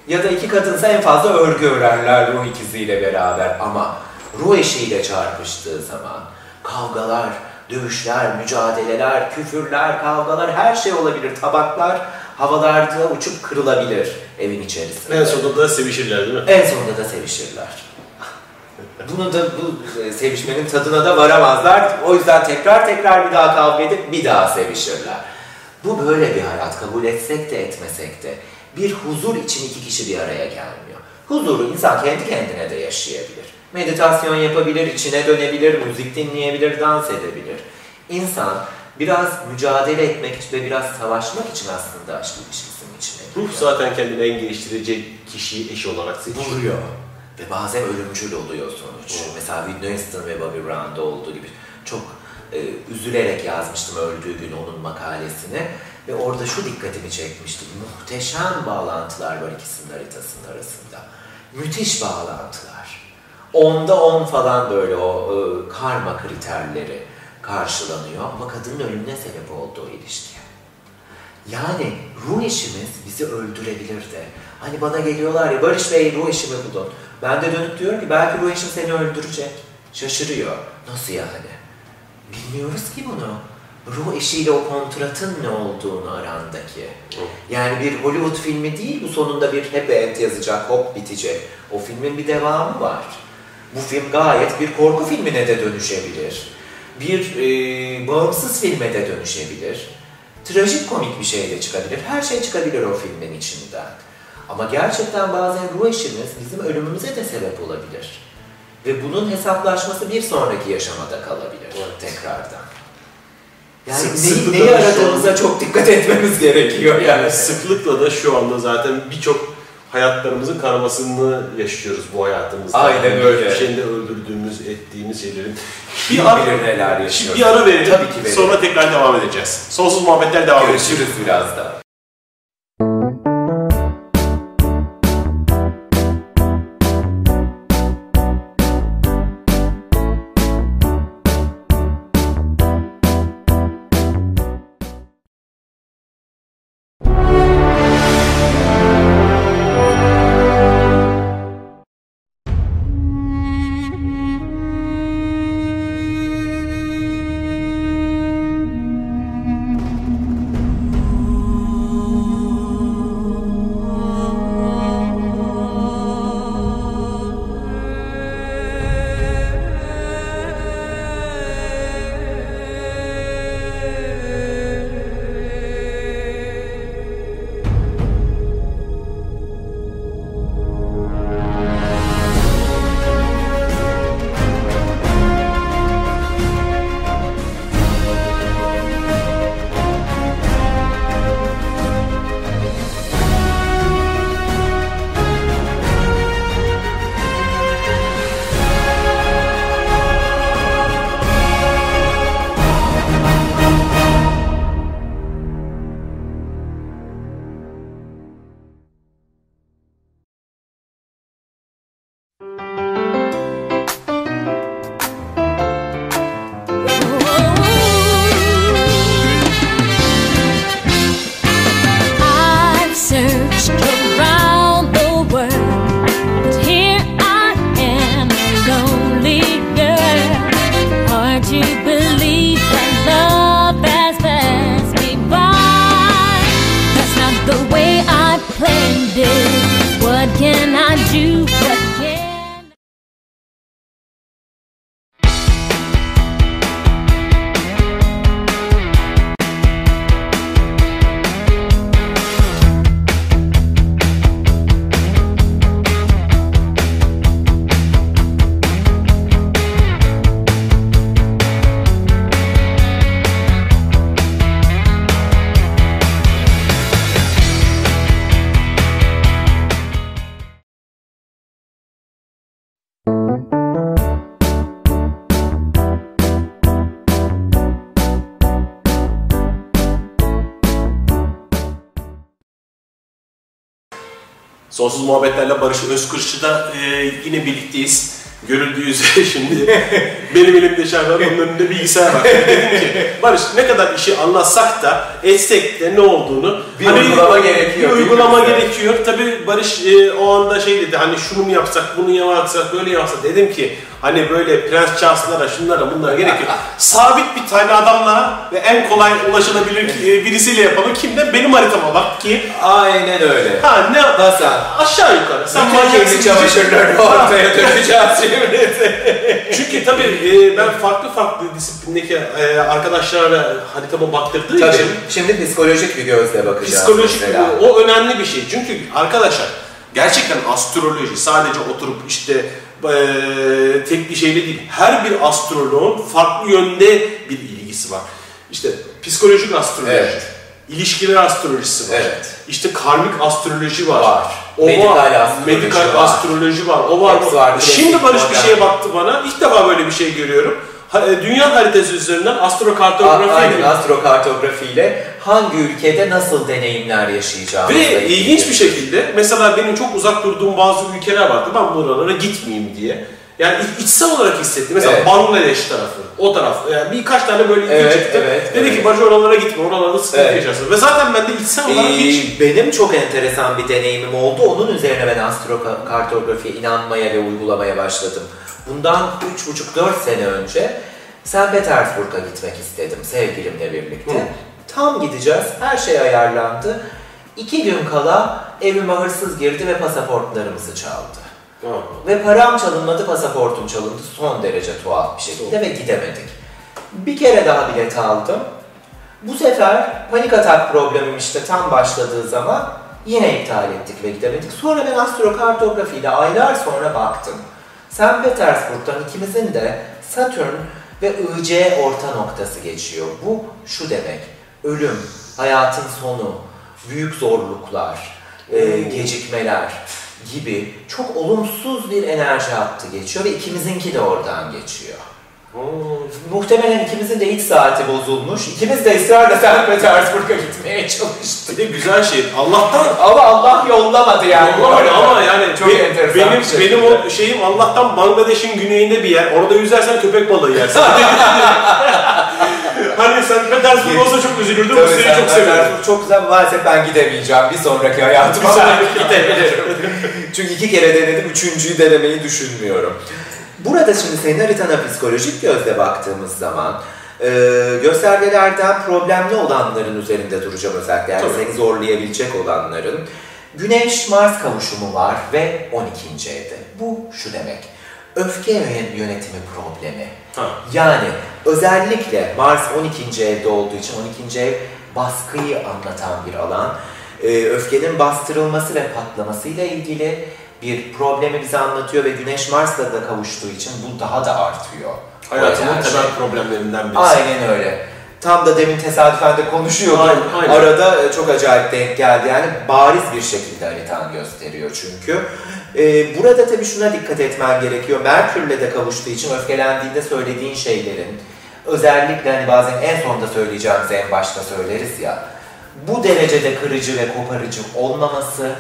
Ya da iki kadınsa en fazla örgü örerler ruh ikiziyle beraber ama ruh eşiyle çarpıştığı zaman kavgalar, dövüşler, mücadeleler, küfürler, kavgalar her şey olabilir. Tabaklar havalarda uçup kırılabilir evin içerisinde. En sonunda da sevişirler değil mi? En sonunda da sevişirler. Bunu da bu e, sevişmenin tadına da varamazlar. O yüzden tekrar tekrar bir daha kavga edip bir daha sevişirler. Bu böyle bir hayat kabul etsek de etmesek de bir huzur için iki kişi bir araya gelmiyor. Huzuru insan kendi kendine de yaşayabilir. Meditasyon yapabilir, içine dönebilir, müzik dinleyebilir, dans edebilir. İnsan biraz mücadele etmek için ve biraz savaşmak için aslında aşk ilişkisinin içine giriyor. Ruh zaten kendini en geliştirecek kişiyi eş olarak seçiyor. vuruyor. Ve bazen ölümcül oluyor sonuç. Mesela Whitney Houston ve Bobby Brown'da olduğu gibi çok e, üzülerek yazmıştım öldüğü gün onun makalesini. Ve orada şu dikkatimi çekmişti. Muhteşem bağlantılar var ikisinin haritasının arasında. Müthiş bağlantılar. Onda on falan böyle o e, karma kriterleri karşılanıyor. Ama kadının ölümüne sebep oldu o ilişki. Yani ruh eşimiz bizi öldürebilir de. Hani bana geliyorlar ya Barış Bey ruh eşimi bulun. Ben de dönüp diyorum ki belki ruh eşim seni öldürecek. Şaşırıyor. Nasıl yani? Bilmiyoruz ki bunu. Ruh eşiyle o kontratın ne olduğunu arandaki. Yani bir Hollywood filmi değil bu sonunda bir happy end yazacak, hop bitecek. O filmin bir devamı var. Bu film gayet bir korku filmine de dönüşebilir. Bir e, bağımsız filme de dönüşebilir. Trajik komik bir şey de çıkabilir. Her şey çıkabilir o filmin içinden. Ama gerçekten bazen ruh eşimiz bizim ölümümüze de sebep olabilir. Ve bunun hesaplaşması bir sonraki yaşamada kalabilir tekrardan. Yani Sık- neyi, neyi aradığımıza an- çok dikkat etmemiz gerekiyor yani. Yani sıklıkla da şu anda zaten birçok hayatlarımızın karamasını yaşıyoruz bu hayatımızda. Aynen öyle. Bir şeyinde öldürdüğümüz, ettiğimiz şeylerin. Kim bilir neler Şimdi yaşıyoruz. bir ara verelim. Tabii ki verelim. Sonra tekrar devam edeceğiz. Sonsuz muhabbetler devam edecek. Görüşürüz birazdan. Sonsuz Muhabbetlerle Barış Özkırş'ı da e, yine birlikteyiz. Görüldüğü üzere şimdi benim elimde şarkı var, onun önünde bilgisayar var. Dedim ki Barış ne kadar işi anlatsak da etsek de ne olduğunu Bir uygulama gerekiyor, Bir uygulama bize? gerekiyor. Tabii Barış e, o anda şey dedi hani şunu mu yapsak, bunu yapsak, böyle yapsak dedim ki hani böyle Prens Charles'lara, şunlara, bunlara gerek yok. Sabit bir tane adamla ve en kolay ulaşılabilir e, birisiyle yapalım. Kim de benim haritama bak ki Aynen öyle. ha ne Hasan. aşağı yukarı. Sen Bütün kirli çamaşırlarını ortaya dökeceğiz şimdi. Çünkü tabii e, ben farklı farklı disiplindeki e, arkadaşlara haritama baktırdığı Tabii. için Şimdi psikolojik bir gözle bakacağız. Psikolojik mesela. o önemli bir şey. Çünkü arkadaşlar gerçekten astroloji sadece oturup işte e, tek bir şeyle değil. Her bir astroloğun farklı yönde bir ilgisi var. İşte psikolojik astroloji, Evet. ilişkiler astrolojisi var. Evet. İşte karmik astroloji var. Var. O Medikal var. astroloji Medikal var. astroloji var. O var. Hepsi var. Şimdi Barış bir şeye baktı bana. İlk defa böyle bir şey görüyorum. E, Dünya haritası üzerinden astrokartografi Aynen astrokartografiyle hangi ülkede nasıl deneyimler yaşayacağımızla Ve ilginç bir şekilde mesela benim çok uzak durduğum bazı ülkeler vardı. Ben buralara gitmeyeyim diye. Yani iç- içsel olarak hissettim. Mesela Evet. Bangladeş tarafı, o taraf. Yani birkaç tane böyle ilgi Evet, çıktı. evet, Dedi evet. ki Barış oralara gitme, oralarda sıkıntı Evet. yaşarsın. Ve zaten ben de içsel olarak Ee, hiç... benim çok enteresan bir deneyimim oldu. Onun üzerine ben astrokartografiye inanmaya ve uygulamaya başladım. Bundan 3,5-4 sene önce St. Petersburg'a gitmek istedim sevgilimle birlikte. Hı. Tam gideceğiz, her şey ayarlandı. İki gün kala evime hırsız girdi ve pasaportlarımızı çaldı. Tamam. Ve param çalınmadı, pasaportum çalındı son derece tuhaf bir şekilde ve gidemedik. Bir kere daha bilet aldım. Bu sefer panik atak problemim işte tam başladığı zaman yine iptal ettik ve gidemedik. Sonra ben astrokartografiyle aylar sonra baktım. St. Petersburg'dan ikimizin de Satürn ve IC orta noktası geçiyor. Bu şu demek, ölüm, hayatın sonu, büyük zorluklar, e, gecikmeler gibi çok olumsuz bir enerji hattı geçiyor ve ikimizinki de oradan geçiyor. Muhtemelen ikimizin de iç saati bozulmuş. İkimiz de ısrarla St. Petersburg'a gitmeye çalıştık. Bir de güzel şey. Allah'tan Ama Allah yollamadı yani. Yollamadı ama yani çok be- enteresan benim şey. benim o şeyim Allah'tan Bangladeş'in güneyinde bir yer. Orada yüzersen köpek balığı yersin. hani sen Petersburg olsa çok üzülürdüm. Tabii seni çok seviyorum. Çok güzel. Maalesef ben gidemeyeceğim. Bir sonraki hayatıma belki gidebilirim. Çünkü iki kere denedim. Üçüncüyü denemeyi düşünmüyorum. Burada şimdi senin haritana psikolojik gözle baktığımız zaman e, göstergelerden problemli olanların üzerinde duracağım özellikle. Yani Tabii. seni zorlayabilecek olanların. Güneş-Mars kavuşumu var ve 12. evde. Bu şu demek. Öfke yön- yönetimi problemi. Ha. Yani özellikle Mars 12. evde olduğu için 12. ev baskıyı anlatan bir alan. Ee, öfkenin bastırılması ve patlamasıyla ilgili bir problemi bize anlatıyor ve Güneş Mars'la da kavuştuğu için bu daha da artıyor. Hayatımın temel problemlerinden birisi. Aynen öyle. Tam da demin tesadüfen de konuşuyorduk. Aynen, aynen. Arada e, çok acayip denk geldi. Yani bariz bir şekilde haritan gösteriyor çünkü. Ee, burada tabii şuna dikkat etmen gerekiyor. Merkür'le de kavuştuğu için öfkelendiğinde söylediğin şeylerin özellikle hani bazen en sonda söyleyeceğimizi en başta söyleriz ya. Bu derecede kırıcı ve koparıcı olmaması,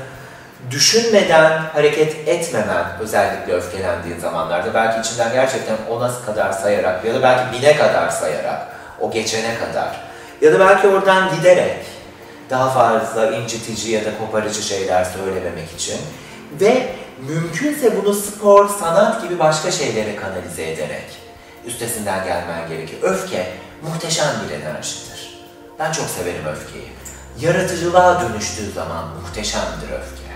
düşünmeden hareket etmemen özellikle öfkelendiğin zamanlarda belki içinden gerçekten ona kadar sayarak ya da belki bine kadar sayarak o geçene kadar ya da belki oradan giderek daha fazla incitici ya da koparıcı şeyler söylememek için ve mümkünse bunu spor, sanat gibi başka şeylere kanalize ederek üstesinden gelmen gerekiyor. Öfke muhteşem bir enerjidir. Ben çok severim öfkeyi. Yaratıcılığa dönüştüğü zaman muhteşemdir öfke.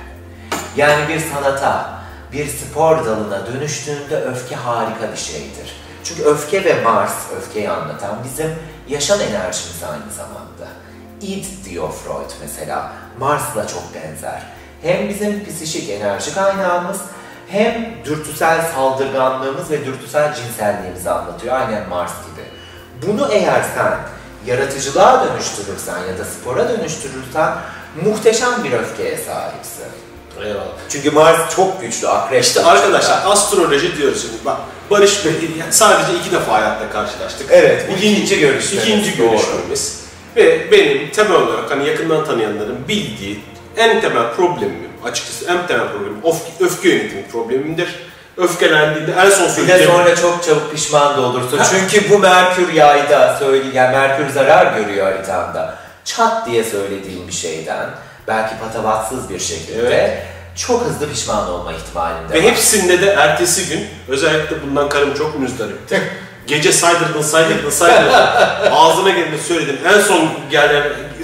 Yani bir sanata, bir spor dalına dönüştüğünde öfke harika bir şeydir. Çünkü öfke ve Mars, öfkeyi anlatan bizim yaşam enerjimiz aynı zamanda. Id diyor Freud mesela, Mars'la çok benzer. Hem bizim psişik enerji kaynağımız, hem dürtüsel saldırganlığımız ve dürtüsel cinselliğimizi anlatıyor. Aynen Mars gibi. Bunu eğer sen yaratıcılığa dönüştürürsen ya da spora dönüştürürsen muhteşem bir öfkeye sahipsin. Eyvallah. Çünkü Mars çok güçlü, akrep. İşte arkadaşlar astroloji diyoruz şimdi. Bak Barış Bey yani sadece iki defa hayatta karşılaştık. Evet, bu ikinci görüşmemiz, İkinci doğru. görüşmemiz. Ve benim temel olarak hani yakından tanıyanların bildiği en temel problemim açıkçası en temel problemim öfke, öfke yönetimi problemimdir. Öfkelendiğinde en son Bir de söyleyeceğim. sonra çok çabuk pişman da olursun. Çünkü bu Merkür yayda söyle, yani Merkür zarar görüyor haritanda. Çat diye söylediğin bir şeyden, belki patavatsız bir şekilde Evet. Çok hızlı pişman olma ihtimalinde Ve var. hepsinde de ertesi gün özellikle bundan karım çok müzdaripti. Gece saydırdın saydırdın saydırdın. Ağzına geleni söyledim. En son gelen,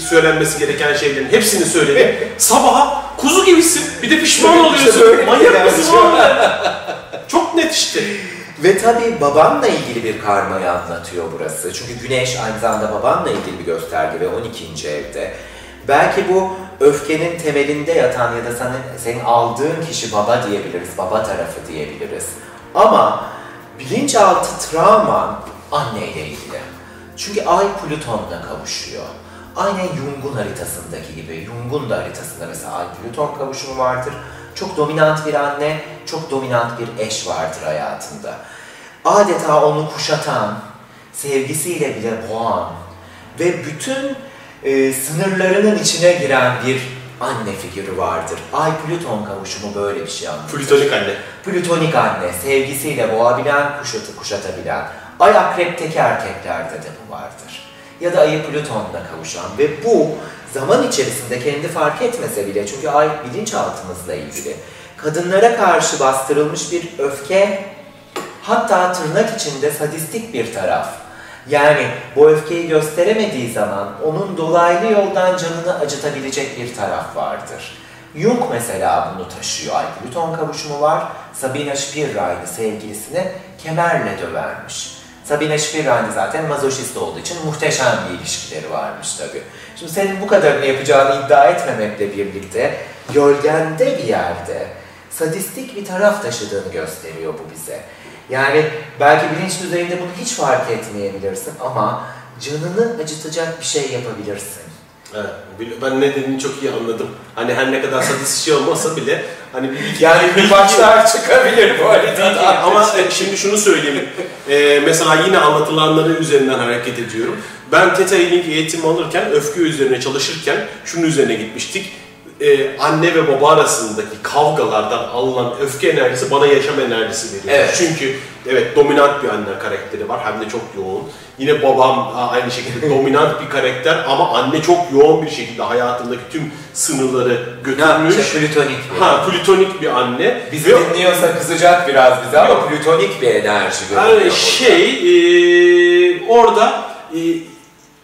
söylenmesi gereken şeylerin hepsini söyledim. Sabaha kuzu gibisin. Bir de pişman İşte oluyorsun. böyle Manyak mısın oğlum? Çok net işte. Ve tabii babanla ilgili bir karmayı anlatıyor burası. Çünkü Güneş aynı zamanda babanla ilgili bir gösterge ve 12. evde. Belki bu öfkenin temelinde yatan ya da senin, senin aldığın kişi baba diyebiliriz, baba tarafı diyebiliriz. Ama bilinçaltı travman anneyle ilgili. Çünkü Ay Plüton'la kavuşuyor. Aynen Jung'un haritasındaki gibi. Jung'un da haritasında mesela Ay Plüton kavuşumu vardır. Çok dominant bir anne, çok dominant bir eş vardır hayatında. Adeta onu kuşatan, sevgisiyle bile boğan ve bütün e, sınırlarının içine giren bir anne figürü vardır. Ay Plüton kavuşumu böyle bir şey anlatır. Plütonik anne. Plütonik anne, sevgisiyle boğabilen, kuşatı kuşatabilen. Ay akrepteki erkeklerde de bu vardır. Ya da ayı Plüton'la kavuşan ve bu zaman içerisinde kendi fark etmese bile çünkü ay bilinçaltımızla ilgili. Kadınlara karşı bastırılmış bir öfke, hatta tırnak içinde sadistik bir taraf. Yani bu öfkeyi gösteremediği zaman onun dolaylı yoldan canını acıtabilecek bir taraf vardır. Jung mesela bunu taşıyor. Ay Plüton kavuşumu var. Sabina Spirray'ı sevgilisini kemerle dövermiş. Sabina Spirray'ı zaten mazoşist olduğu için muhteşem bir ilişkileri varmış tabii. Şimdi senin bu kadarını yapacağını iddia etmemekle birlikte gölgende bir yerde sadistik bir taraf taşıdığını gösteriyor bu bize. Yani belki bilinç düzeyinde bunu hiç fark etmeyebilirsin ama canını acıtacak bir şey yapabilirsin. Evet, ben ne dediğini çok iyi anladım. Hani her ne kadar sadist şey olmasa bile hani bir iki Yani bir başlar çıkabilir bu haritada. Ama e, şimdi şunu söyleyeyim. E, mesela yine anlatılanları üzerinden hareket ediyorum. Ben Theta Healing eğitimi alırken, öfke üzerine çalışırken şunun üzerine gitmiştik. E, anne ve baba arasındaki kavgalardan alınan öfke enerjisi bana yaşam enerjisi veriyor. Evet. Çünkü evet dominant bir anne karakteri var hem de çok yoğun. Yine babam aynı şekilde dominant bir karakter ama anne çok yoğun bir şekilde hayatındaki tüm sınırları götürmüş. işte plütonik bir. Ha, plütonik bir anne. Bizi Ve- dinliyorsa kızacak biraz bize ama plütonik bir enerji. Yani şey e, orada e,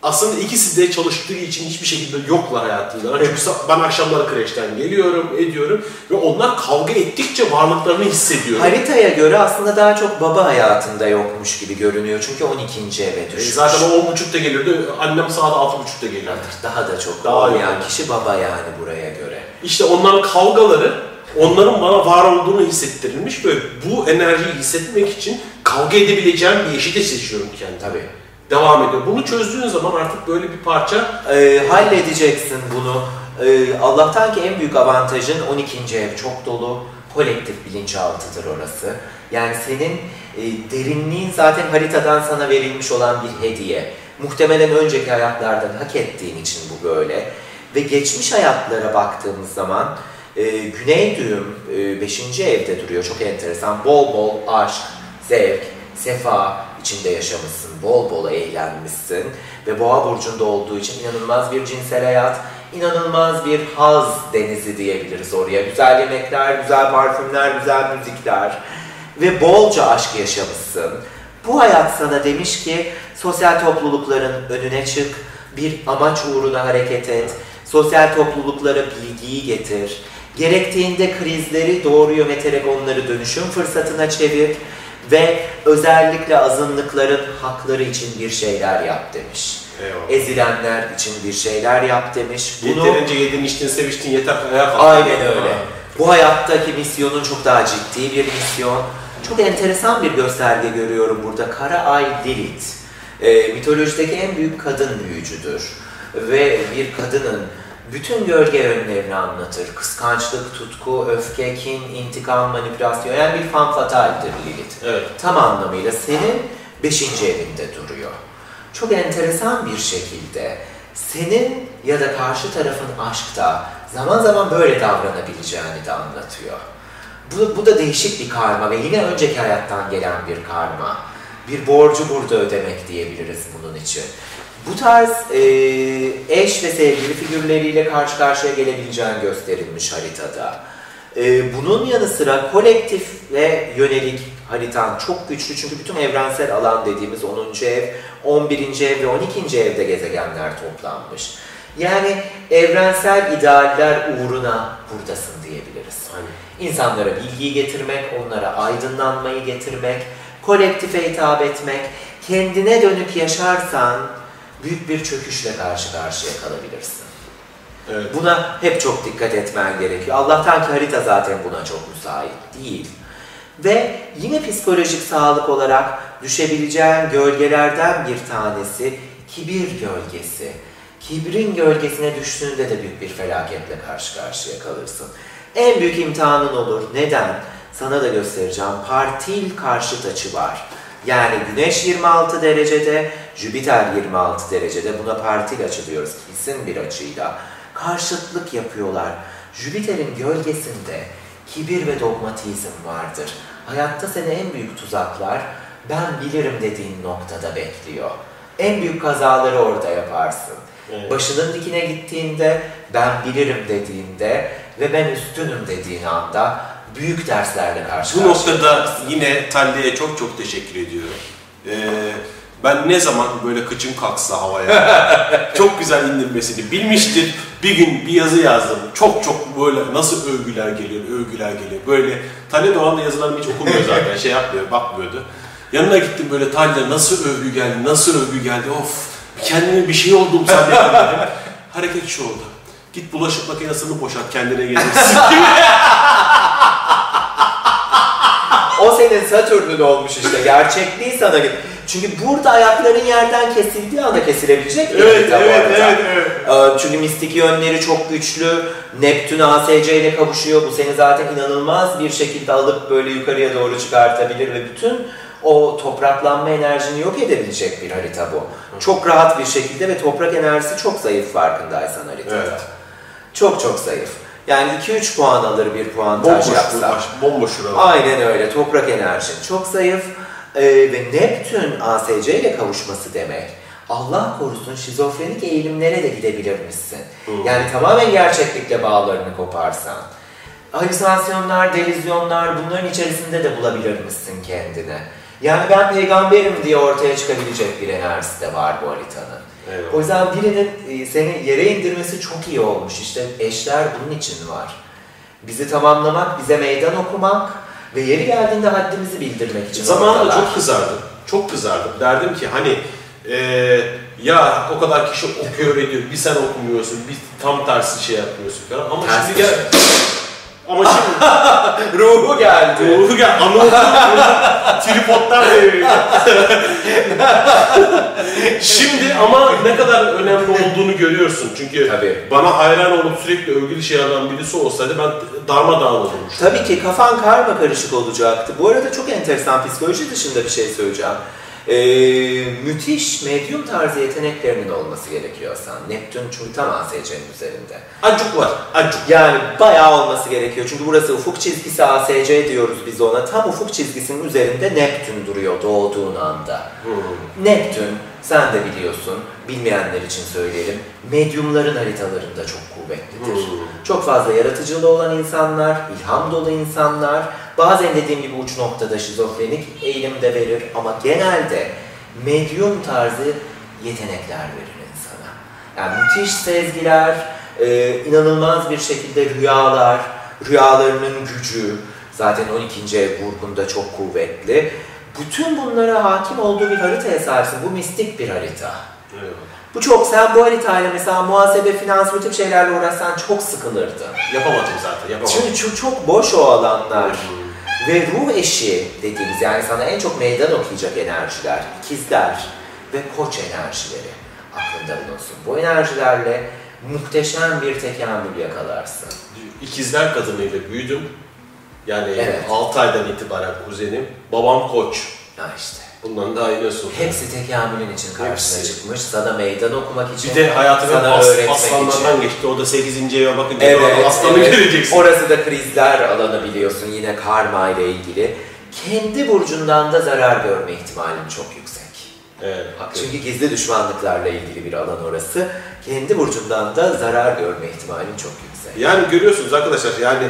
aslında ikisi de çalıştığı için hiçbir şekilde yoklar hayatında. Çünkü sa- ben akşamları kreşten geliyorum, ediyorum ve onlar kavga ettikçe varlıklarını hissediyorum. Haritaya göre aslında daha çok baba hayatında yokmuş gibi görünüyor. Çünkü 12. eve E, düşmüş. zaten o 10.30'da geliyordu, annem saat 6.30'da geliyordu. Daha da çok Daha olmayan yoğun. kişi baba yani buraya göre. İşte onların kavgaları onların bana var olduğunu hissettirilmiş ve bu enerjiyi hissetmek için kavga edebileceğim bir eşi de seçiyorum kendime. Tabii. Devam ediyor. Bunu çözdüğün zaman artık böyle bir parça Ee, halledeceksin bunu. Ee, Allah'tan ki en büyük avantajın 12. ev çok dolu. Kolektif bilinçaltıdır orası. Yani senin e, derinliğin zaten haritadan sana verilmiş olan bir hediye. Muhtemelen önceki hayatlardan hak ettiğin için bu böyle. Ve geçmiş hayatlara baktığımız zaman e, Güney düğüm 5. evde duruyor. Çok enteresan. Bol bol aşk, zevk, sefa içinde yaşamışsın. Bol bol eğlenmişsin. Ve boğa burcunda olduğu için inanılmaz bir cinsel hayat, inanılmaz bir haz denizi diyebiliriz oraya. Güzel yemekler, güzel parfümler, güzel müzikler ve bolca aşk yaşamışsın. Bu hayat sana demiş ki sosyal toplulukların önüne çık, bir amaç uğruna hareket et, sosyal topluluklara bilgiyi getir, gerektiğinde krizleri doğru yöneterek onları dönüşüm fırsatına çevir ve özellikle azınlıkların hakları için bir şeyler yap demiş. Eyvallah. Ezilenler için bir şeyler yap demiş. Bunu Yeterince yedin, içtin, seviştin, yeter kalk. Aynen öyle. Ha. Bu hayattaki misyonun çok daha ciddi bir misyon. Çok enteresan bir gösterge görüyorum burada. Kara Ay Lilith. Ee, mitolojideki en büyük kadın büyücüdür. Ve bir kadının bütün gölge yönlerini anlatır. Kıskançlık, tutku, öfke, kin, intikam, manipülasyon. Yani bir fan fataldir Lilith. Evet. Tam anlamıyla senin beşinci evinde duruyor. Çok enteresan bir şekilde senin ya da karşı tarafın aşkta zaman zaman böyle davranabileceğini de anlatıyor. Bu, bu da değişik bir karma ve yine önceki hayattan gelen bir karma. Bir borcu burada ödemek diyebiliriz bunun için. Bu tarz e, eş ve sevgili figürleriyle karşı karşıya gelebileceğin gösterilmiş haritada. E, bunun yanı sıra kolektif ve yönelik haritan çok güçlü çünkü bütün evrensel alan dediğimiz 10. ev, 11. ev ve 12. evde gezegenler toplanmış. Yani evrensel idealler uğruna buradasın diyebiliriz. Aynen. İnsanlara bilgiyi getirmek, onlara aydınlanmayı getirmek, kolektife hitap etmek, kendine dönük yaşarsan büyük bir çöküşle karşı karşıya kalabilirsin. Evet. Buna hep çok dikkat etmen gerekiyor. Allah'tan ki harita zaten buna çok müsait değil. Ve yine psikolojik sağlık olarak düşebileceğin gölgelerden bir tanesi kibir gölgesi. Kibrin gölgesine düştüğünde de büyük bir felaketle karşı karşıya kalırsın. En büyük imtihanın olur. Neden? Sana da göstereceğim. Partil karşıt açı var. Yani Güneş 26 derecede, Jüpiter 26 derecede. Buna partil açı diyoruz. Kesin bir açıyla. Karşıtlık yapıyorlar. Jüpiter'in gölgesinde kibir ve dogmatizm vardır. Hayatta seni en büyük tuzaklar ben bilirim dediğin noktada bekliyor. En büyük kazaları orada yaparsın. Evet. Başının dikine gittiğinde ben bilirim dediğinde ve ben üstünüm dediğin anda büyük derslerle karşı Bu noktada yine Talli'ye çok çok teşekkür ediyorum. Ee, ben ne zaman böyle kıçım kalksa havaya çok güzel indirmesini bilmiştir. Bir gün bir yazı yazdım. Çok çok böyle nasıl övgüler geliyor, övgüler geliyor. Böyle Talya Doğan da yazılarımı hiç okumuyor zaten, şey yapmıyor, bakmıyordu. Yanına gittim böyle Talya nasıl övgü geldi, nasıl övgü geldi, of kendime bir şey oldum zannettim dedim. Hareket şu oldu. Git bulaşık makinesini boşalt kendine gelirsin. O senin Satürn'ün olmuş işte. Gerçekliği sana git. Çünkü burada ayakların yerden kesildiği anda kesilebilecek bir evet, evet, evet, evet. Çünkü mistik yönleri çok güçlü. Neptün ASC ile kavuşuyor. Bu seni zaten inanılmaz bir şekilde alıp böyle yukarıya doğru çıkartabilir ve bütün o topraklanma enerjini yok edebilecek bir harita bu. Çok rahat bir şekilde ve toprak enerjisi çok zayıf farkındaysan haritada. Evet. Çok çok zayıf. Yani 2-3 puan alır bir puantaj yapsa. bomboş şuralar. Aynen öyle. Toprak enerjin çok zayıf. Ee, ve Neptün ASC ile kavuşması demek. Allah korusun şizofrenik eğilimlere de gidebilirmişsin. Hmm. Yani tamamen gerçeklikle bağlarını koparsan. Halüsinasyonlar, delizyonlar bunların içerisinde de bulabilirmişsin kendini. Yani ben peygamberim diye ortaya çıkabilecek bir enerjisi de var bu haritanın. Eyvallah. O yüzden birinin e, seni yere indirmesi çok iyi olmuş. İşte eşler bunun için var. Bizi tamamlamak, bize meydan okumak ve yeri geldiğinde haddimizi bildirmek için Zamanında çok kızardım. Çok kızardım. Derdim ki hani eee, ya o kadar kişi okuyor ediyor, bir sen okumuyorsun, bir tam tersi şey yapıyorsun falan. Ama Ters şimdi gel... Ama şimdi Ruhu geldi. ruhu gel, anaokulu tripodlar deviriyor. şimdi ama ne kadar önemli olduğunu görüyorsun. Çünkü Tabii. bana hayran olup sürekli övgülü şey alan birisi olsaydı ben darmadağın olurmuştum. Tabii ki kafan karma karışık olacaktı. Bu arada çok enteresan psikoloji dışında bir şey söyleyeceğim. Ee, müthiş medyum tarzı yeteneklerinin olması gerekiyor sen. Neptün tam ASC'nin üzerinde. Acuk var, acuk. Yani bayağı olması gerekiyor. Çünkü burası ufuk çizgisi ASC diyoruz biz ona. Tam ufuk çizgisinin üzerinde Neptün duruyor doğduğun anda. Neptün, sen de biliyorsun, bilmeyenler için söyleyelim, medyumların haritalarında çok kuvvetlidir. Hmm. Çok fazla yaratıcılığı olan insanlar, ilham dolu insanlar, bazen dediğim gibi uç noktada şizofrenik eğilim de verir ama genelde medyum tarzı yetenekler verir insana. Yani müthiş sezgiler, e, inanılmaz bir şekilde rüyalar, rüyalarının gücü, zaten 12. ev burgunda çok kuvvetli. Bütün bunlara hakim olduğu bir haritaya sahipsin. Bu mistik bir harita. Eyvallah. Bu çok, sen bu haritayla mesela muhasebe, finans, bu tip şeylerle uğraşsan çok sıkılırdın. Yapamadım zaten, yapamadım. Çünkü çok, çok boş o alanlar. Ve ruh eşi dediğimiz yani sana en çok meydan okuyacak enerjiler, ikizler ve koç enerjileri aklında bulunsun. Bu enerjilerle muhteşem bir tekamül yakalarsın. İkizler kadınıyla büyüdüm. Yani Evet. 6 aydan itibaren kuzenim. Babam koç. Ya işte. Bundan daha iyi nasıl olur? Hepsi tekamülün için karşısına Hepsi. çıkmış. Sana meydan okumak için. Bir de hayatının sana as, öğretmek aslanlardan için. geçti. O da 8. eve bakınca Evet, aslanı evet. göreceksin. Orası da krizler alanı biliyorsun yine karma ile ilgili. Kendi burcundan da zarar görme ihtimalin çok yüksek. Evet. Çünkü gizli düşmanlıklarla ilgili bir alan orası. Kendi burcundan da zarar görme ihtimalin çok yüksek. Yani görüyorsunuz arkadaşlar yani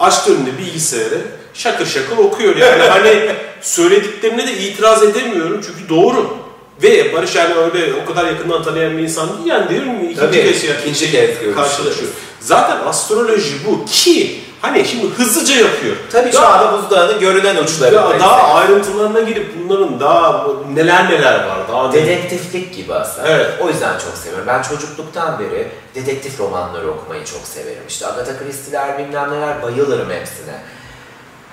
açtı önüne bilgisayarı şakır şakır okuyor yani hani söylediklerine de itiraz edemiyorum çünkü doğru. Ve Barış yani öyle o kadar yakından tanıyan bir insan değil yani değil mi? İkinci Tabii, kez, yani ikinci kez karşılaşıyor. Zaten astroloji bu ki hani şimdi hızlıca yapıyor. Tabii şu Daha- anda buzdağının görünen uçları. daha, daha ayrıntılarına girip bunların daha neler neler var daha Dedektiflik gibi aslında. Evet. O yüzden çok seviyorum. Ben çocukluktan beri dedektif romanları okumayı çok severim. İşte Agatha Christie'ler bilmem neler bayılırım hepsine.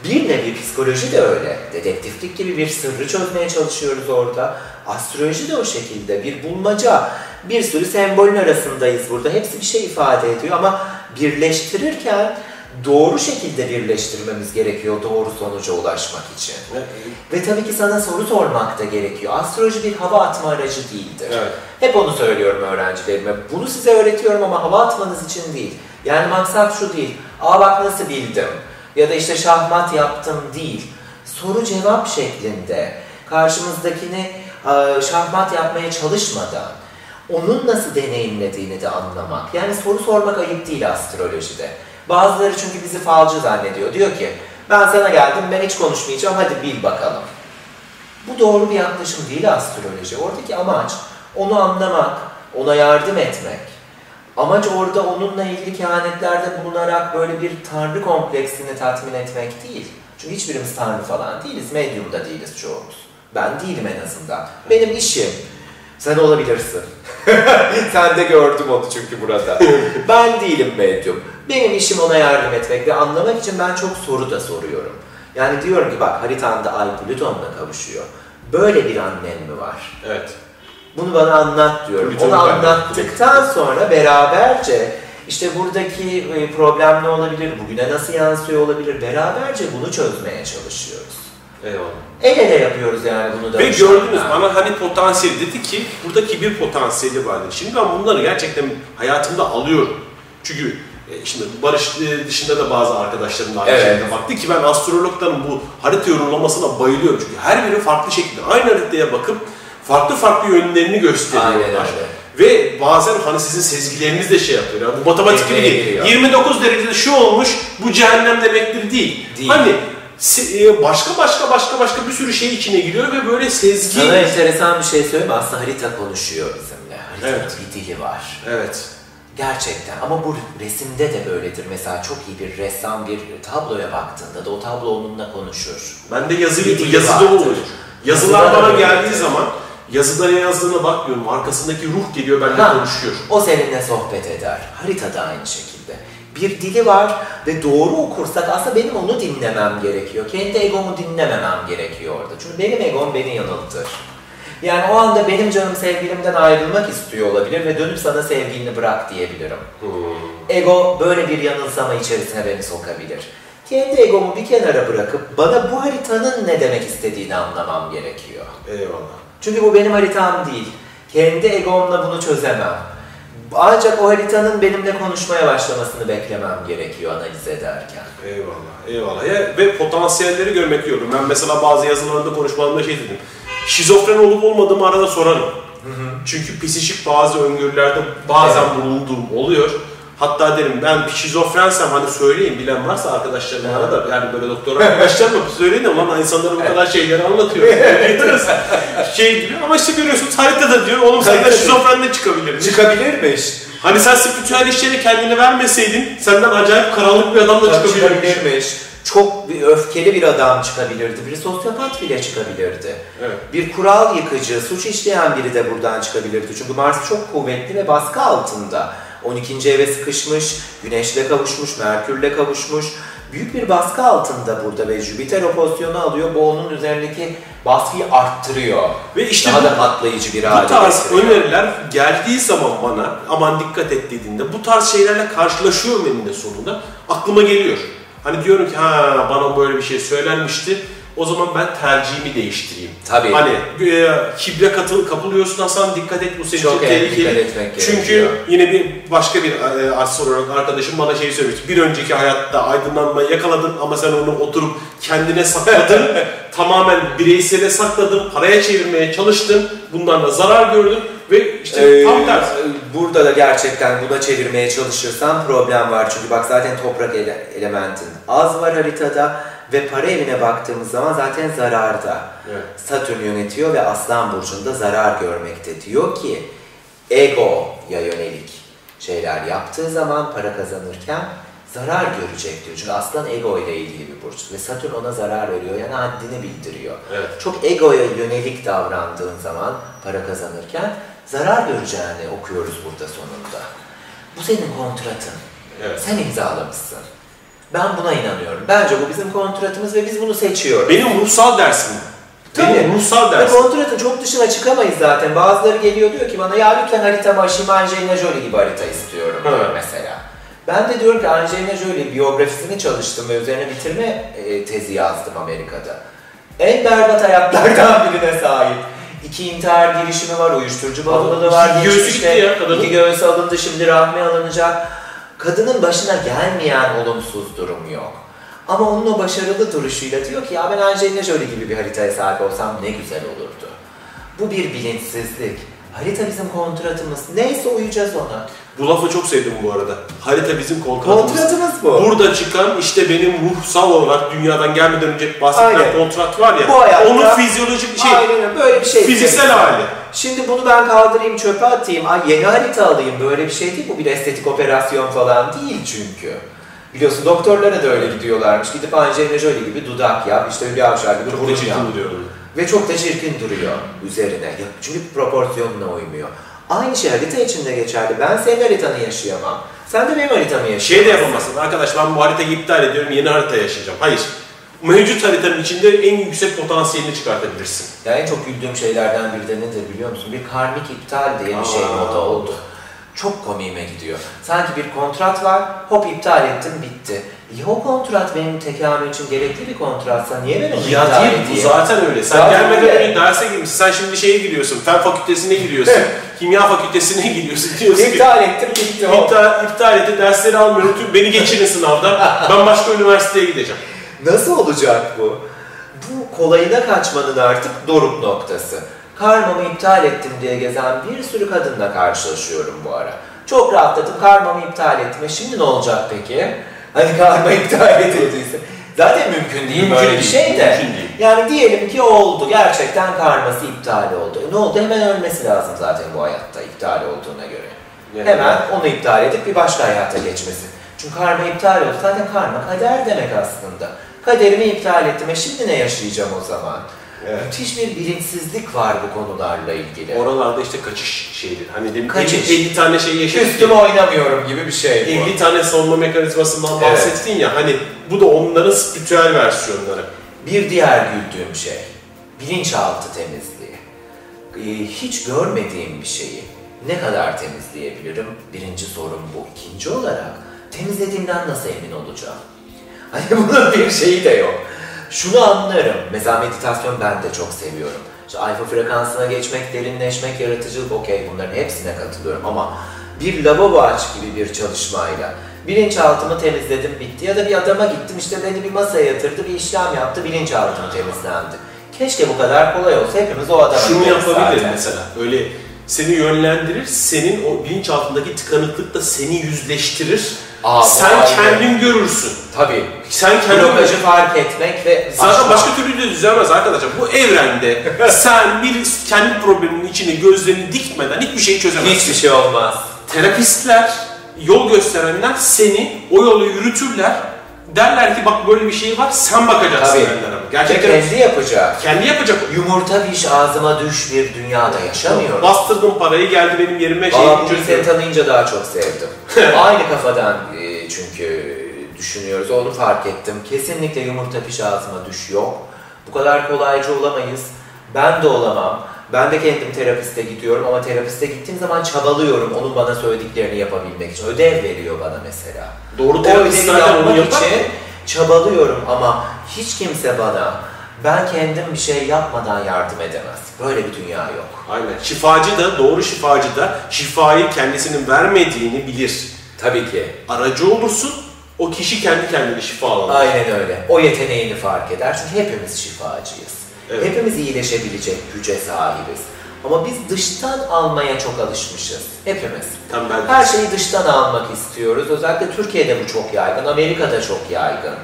Bir nevi psikoloji de öyle. Dedektiflik gibi bir sırrı çözmeye çalışıyoruz orada. Astroloji de o şekilde. Bir bulmaca. Bir sürü sembolün arasındayız burada. Hepsi bir şey ifade ediyor ama birleştirirken doğru şekilde birleştirmemiz gerekiyor doğru sonuca ulaşmak için. Ve tabii ki sana soru sormak da gerekiyor. Astroloji bir hava atma aracı değildir. Evet. Hep onu söylüyorum öğrencilerime. Bunu size öğretiyorum ama hava atmanız için değil. Yani maksat şu değil. Aa bak nasıl bildim. Ya da işte şahmat yaptım değil. Soru cevap şeklinde karşımızdakini e, şahmat yapmaya çalışmadan onun nasıl deneyimlediğini de anlamak. Yani soru sormak ayıp değil astrolojide. Bazıları çünkü bizi falcı zannediyor. Diyor ki ben sana geldim ben hiç konuşmayacağım hadi bil bakalım. Bu doğru bir yaklaşım değil astroloji. Oradaki amaç onu anlamak, ona yardım etmek. Amaç orada onunla ilgili kehanetlerde bulunarak böyle bir tanrı kompleksini tatmin etmek değil. Çünkü hiçbirimiz tanrı falan değiliz, medyum da değiliz çoğumuz. Ben değilim en azından. Benim işim, sen olabilirsin. sen de gördüm onu çünkü burada. ben değilim medyum. Benim işim ona yardım etmek ve anlamak için ben çok soru da soruyorum. Yani diyorum ki bak haritanda Ay Plüton'la kavuşuyor. Böyle bir annen mi var? Evet. Bunu bana anlat diyorum. Plüton'u Onu anlattıktan sonra beraberce işte buradaki e, problem ne olabilir, bugüne nasıl yansıyor olabilir, beraberce bunu çözmeye çalışıyoruz. Eyvallah. El ele yapıyoruz yani bunu da. Ve gördünüz bana hani potansiyel dedi ki burada kibir potansiyeli vardır. Şimdi ben bunları gerçekten hayatımda alıyorum. Çünkü e, şimdi Barış e, dışında da bazı arkadaşlarım da aynı Evet. şekilde baktı ki ben astrologların bu harita yorumlamasına bayılıyorum. Çünkü her biri farklı şekilde aynı haritaya bakıp farklı farklı yönlerini gösteriyorlar. Aynen öyle. Ve bazen hani sizin sezgileriniz de şey yapıyor. Yani bu matematik gibi değil. giriyor. 29 derecede şu olmuş, bu cehennem demektir değil. Değil. Hani e, başka başka başka başka bir sürü şey içine giriyor ve böyle sezgi... Sana enteresan bir şey söyleyeyim mi? Aslında harita konuşuyor bizimle. Haritanın Evet. bir dili var. Evet. Gerçekten ama bu resimde de böyledir. Mesela çok iyi bir ressam bir tabloya baktığında da o tablo onunla konuşur. Ben de yazı, yazıda olur. Yazılar bana geldiği zaman yazıda ne yazdığına bakmıyorum. Arkasındaki ruh geliyor benimle Ha. konuşuyor. O seninle sohbet eder. Harita da aynı şekilde. Bir dili var ve doğru okursak aslında benim onu dinlemem gerekiyor. Kendi egomu dinlememem gerekiyor orada. Çünkü benim egom beni yanıltır. Yani o anda benim canım sevgilimden ayrılmak istiyor olabilir ve dönüp sana sevgilini bırak diyebilirim. Hmm. Ego böyle bir yanılsama içerisine beni sokabilir. Kendi egomu bir kenara bırakıp bana bu haritanın ne demek istediğini anlamam gerekiyor. Eyvallah. Çünkü bu benim haritam değil. Kendi egomla bunu çözemem. Ancak o haritanın benimle konuşmaya başlamasını beklemem gerekiyor analiz ederken. Eyvallah. Eyvallah. Ya, ve potansiyelleri görmek diyorum. Ben mesela bazı yazılarında konuşmalarımda şey dedim. Şizofren olup olmadığımı arada sorarım. Çünkü psikik bazı öngörülerde bazen Evet. bulunduğum oluyor. Hatta derim ben şizofrensem hani söyleyin bilen varsa arkadaşlarım Evet. da yani böyle doktor arkadaşlarım söyleyin ama lan insanlara bu kadar şeyleri anlatıyor. Şey gibi ama işte görüyorsunuz haritada diyor oğlum senden Tabii. şizofren de çıkabilir. Çıkabilirmiş. Hani sen spiritüel işlere kendini vermeseydin senden acayip karanlık bir adam da çıkabilirmiş. Çok bir öfkeli bir adam çıkabilirdi. Bir sosyopat bile çıkabilirdi. Evet. Bir kural yıkıcı, suç işleyen biri de buradan çıkabilirdi. Çünkü Mars çok kuvvetli ve baskı altında. 12. eve sıkışmış, Güneş'le kavuşmuş, Merkür'le kavuşmuş. Büyük bir baskı altında burada ve Jüpiter o pozisyonu alıyor. Bu onun üzerindeki baskıyı arttırıyor. Ve işte Daha bu- da patlayıcı bir Bu hale tarz getiriyor. öneriler geldiği zaman bana aman dikkat et dediğinde bu tarz şeylerle karşılaşıyorum eninde sonunda aklıma geliyor. Hani diyorum ki ha bana böyle bir şey söylenmişti. O zaman ben tercihimi değiştireyim. Tabii. Hani e, kibre katıl, kapılıyorsun Hasan dikkat et bu senin Çok için tehlikeli. Çünkü gerekiyor. yine bir başka bir e, astrolog arkadaşım bana şey söylemişti. Bir önceki hayatta aydınlanmayı yakaladın ama sen onu oturup kendine sakladın. tamamen bireysele sakladın, paraya çevirmeye çalıştın. Bundan da zarar gördün ve işte Ee, tam tersi. Burada da gerçekten buna çevirmeye çalışırsan problem var. Çünkü bak zaten toprak ele- elementin az var haritada ve para evine baktığımız zaman zaten zararda. Evet. Satürn yönetiyor ve Aslan Burcu'nda zarar görmekte. Diyor ki egoya yönelik şeyler yaptığı zaman para kazanırken zarar görecek diyor. Çünkü Aslan ego ile ilgili bir burç ve Satürn ona zarar veriyor yani haddini bildiriyor. Evet. Çok egoya yönelik davrandığın zaman para kazanırken zarar göreceğini okuyoruz burada sonunda. Bu senin kontratın. Evet. Sen imzalamışsın. Ben buna inanıyorum. Bence bu bizim kontratımız ve biz bunu seçiyoruz. Benim ruhsal dersim. Tabii. Benim ruhsal Ve dersim. kontratın çok dışına çıkamayız zaten. Bazıları geliyor diyor ki bana ya lütfen haritamı aşayım Angelina Jolie gibi harita istiyorum diyor Evet. mesela. Ben de diyorum ki Angelina Jolie biyografisini çalıştım ve üzerine bitirme e, tezi yazdım Amerika'da. En berbat hayatlardan birine sahip. İki intihar girişimi var, uyuşturucu bağımlılığı var. Göğsü gitti ya kadının. İki göğsü alındı, şimdi rahmi alınacak. Kadının başına gelmeyen olumsuz durum yok. Ama onun o başarılı duruşuyla diyor ki ya ben Angelina Jolie gibi bir haritaya sahip olsam ne güzel olurdu. Bu bir bilinçsizlik. Harita bizim kontratımız. Neyse uyacağız ona. Bu lafı çok sevdim bu arada. Harita bizim kontratımız. Kontratımız bu. Burada çıkan işte benim ruhsal olarak dünyadan gelmeden önce bahsedilen Aynen. kontrat var ya. Bu hayatta- onun fizyolojik şey, Aynen öyle. böyle bir şey. fiziksel hali. Şimdi bunu ben kaldırayım çöpe atayım. Ay yeni harita alayım. Böyle bir şey değil. Bu bir estetik operasyon falan değil çünkü. Biliyorsun doktorlara da öyle gidiyorlarmış. Gidip Angelina Jolie gibi dudak yap, işte Hülya Avşar gibi burun yap. Ve çok da çirkin duruyor üzerine. Çünkü proporsiyonuna uymuyor. Aynı şey harita için de geçerli. Ben senin haritanı yaşayamam. Sen de benim haritamı yaşayamazsın. Şey de yapamazsın. Arkadaş ben bu haritayı iptal ediyorum. Yeni harita yaşayacağım. Hayır. Mevcut haritanın içinde en yüksek potansiyelini çıkartabilirsin. Ya en çok güldüğüm şeylerden biri de nedir biliyor musun? Bir karmik iptal diye bir şey moda oldu. Çok komiğime gidiyor. Sanki bir kontrat var, hop iptal ettim, bitti. Ya o kontrat benim tekamül için gerekli bir kontratsa niye ben onu Ya iptal değil bu edeyim? zaten öyle. Sen Zaten gelmeden öyle. önce derse girmişsin. Sen şimdi şeye giriyorsun. Fen fakültesine giriyorsun. kimya fakültesine giriyorsun. Diyorsun ki İptal ettim, bitti o. iptal, iptal etti. Dersleri almıyorum. Tüm beni geçirin sınavda. ben başka üniversiteye gideceğim. Nasıl olacak bu? Bu kolayına kaçmanın artık doruk noktası. Karmamı iptal ettim diye gezen bir sürü kadınla karşılaşıyorum bu ara. Çok rahatladım, karmamı iptal ettim. E şimdi ne olacak peki? Hani karma iptal edildiyse. Zaten mümkün değil Mümkün böyle bir şey de. Yani diyelim ki oldu, gerçekten karması iptal oldu. E ne oldu? Hemen ölmesi lazım zaten bu hayatta iptal olduğuna göre. Yani- Hemen onu iptal edip bir başka hayata geçmesi. Çünkü karma iptal oldu. Zaten karma kader demek aslında. Kaderimi iptal ettim. E şimdi ne yaşayacağım o zaman? Evet. Müthiş bir bilinçsizlik var bu konularla ilgili. Oralarda işte kaçış şeydir. Hani demin Kaçış. 50, 50 tane şey yaşadık. Üstüme oynamıyorum gibi bir şey bu. 50 tane savunma mekanizmasından Evet. bahsettin ya hani bu da onların spiritüel versiyonları. Bir diğer güldüğüm şey, bilinçaltı temizliği. Ee, hiç görmediğim bir şeyi ne kadar temizleyebilirim? Birinci sorun bu. İkinci olarak, temizlediğimden nasıl emin olacağım? Hani bunun bir şeyi de yok. Şunu anlarım, mesela meditasyon ben de çok seviyorum. İşte alfa frekansına geçmek, derinleşmek, yaratıcılık okey bunların hepsine katılıyorum ama bir lavabo aç gibi bir çalışmayla bilinçaltımı temizledim bitti ya da bir adama gittim işte beni bir masaya yatırdı bir işlem yaptı bilinçaltım temizlendi. Keşke bu kadar kolay olsa hepimiz o adama Şunu yapabilir zaten. mesela. Öyle seni yönlendirir, senin o bilinçaltındaki tıkanıklıkla seni yüzleştirir. Aa, bu Sen kendin görürsün. Tabii. Sen kendin Blokajı fark etmek ve Zaten aşmak. başka türlü de düzelmez arkadaşlar. Bu evrende sen bir kendi probleminin içine gözlerini dikmeden hiçbir şey çözemezsin. hiçbir şey olmaz. Terapistler, yol gösterenler seni o yolu yürütürler. Derler ki bak böyle bir şey var sen bakacaksın Tabii. derler ama. Ve Gerçekten kendi yapacak. kendi yapacak. Yumurta piş ağzıma düş bir dünyada yaşamıyorum. Bastırdım parayı geldi benim yerime Valla şey bugün seni tanıyınca daha çok sevdim. Aynı kafadan e, çünkü düşünüyoruz. Onu fark ettim. Kesinlikle yumurta piş ağzıma düş yok. Bu kadar kolaycı olamayız. Ben de olamam. Ben de kendim terapiste gidiyorum ama terapiste gittiğim zaman çabalıyorum onun bana söylediklerini yapabilmek için. Ödev veriyor bana mesela. Doğru terapist zaten yapmak yapar. için çabalıyorum ama hiç kimse bana Ben kendim bir şey yapmadan yardım edemez. Böyle bir dünya yok. Aynen. Şifacı da, doğru şifacı da şifayı kendisinin vermediğini bilir. Tabii ki. Aracı olursun, o kişi kendi kendine şifalanır. Aynen öyle. O yeteneğini fark eder. Çünkü hepimiz şifacıyız. Evet. Hepimiz iyileşebilecek güce sahibiz. Ama biz dıştan almaya çok alışmışız. Hepimiz. Tembel Her şeyi dıştan almak istiyoruz. Özellikle Türkiye'de bu çok yaygın. Amerika'da çok yaygın.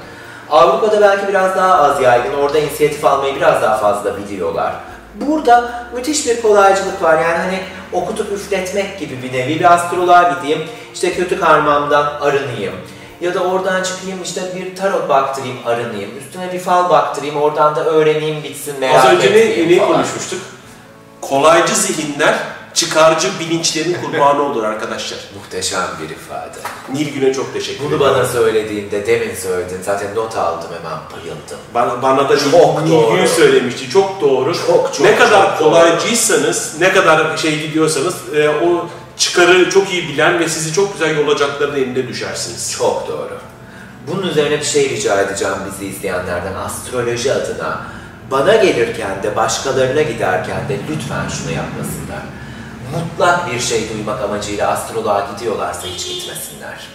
Avrupa'da belki biraz daha az yaygın. Orada inisiyatif almayı biraz daha fazla biliyorlar. Burada müthiş bir kolaycılık var. Yani hani okutup üfletmek gibi bir nevi bir astroloğa gideyim. işte kötü karmamdan arınayım. Ya da oradan çıkayım işte bir tarot baktırayım arınayım. Üstüne bir fal baktırayım oradan da öğreneyim bitsin merak Az önce ne, etmeyeyim ne falan. konuşmuştuk? Kolaycı zihinler çıkarcı bilinçlerin kurbanı olur arkadaşlar. Muhteşem bir ifade. Nilgün'e çok teşekkür Bunu ederim. bana söylediğinde, demin söyledin. Zaten not aldım hemen bayıldım. Bana, bana da Çok Nil- doğru. Nilgün söylemişti. Çok doğru. Çok, çok, ne kadar çok doğru. kolaycıysanız, ne kadar şey gidiyorsanız e, o çıkarı çok iyi bilen ve sizi çok güzel yolacakların elinde düşersiniz. Çok doğru. Bunun üzerine bir şey rica edeceğim bizi izleyenlerden astroloji adına. Bana gelirken de başkalarına giderken de lütfen şunu yapmasınlar. Mutlak bir şey duymak amacıyla astroloğa gidiyorlarsa hiç gitmesinler.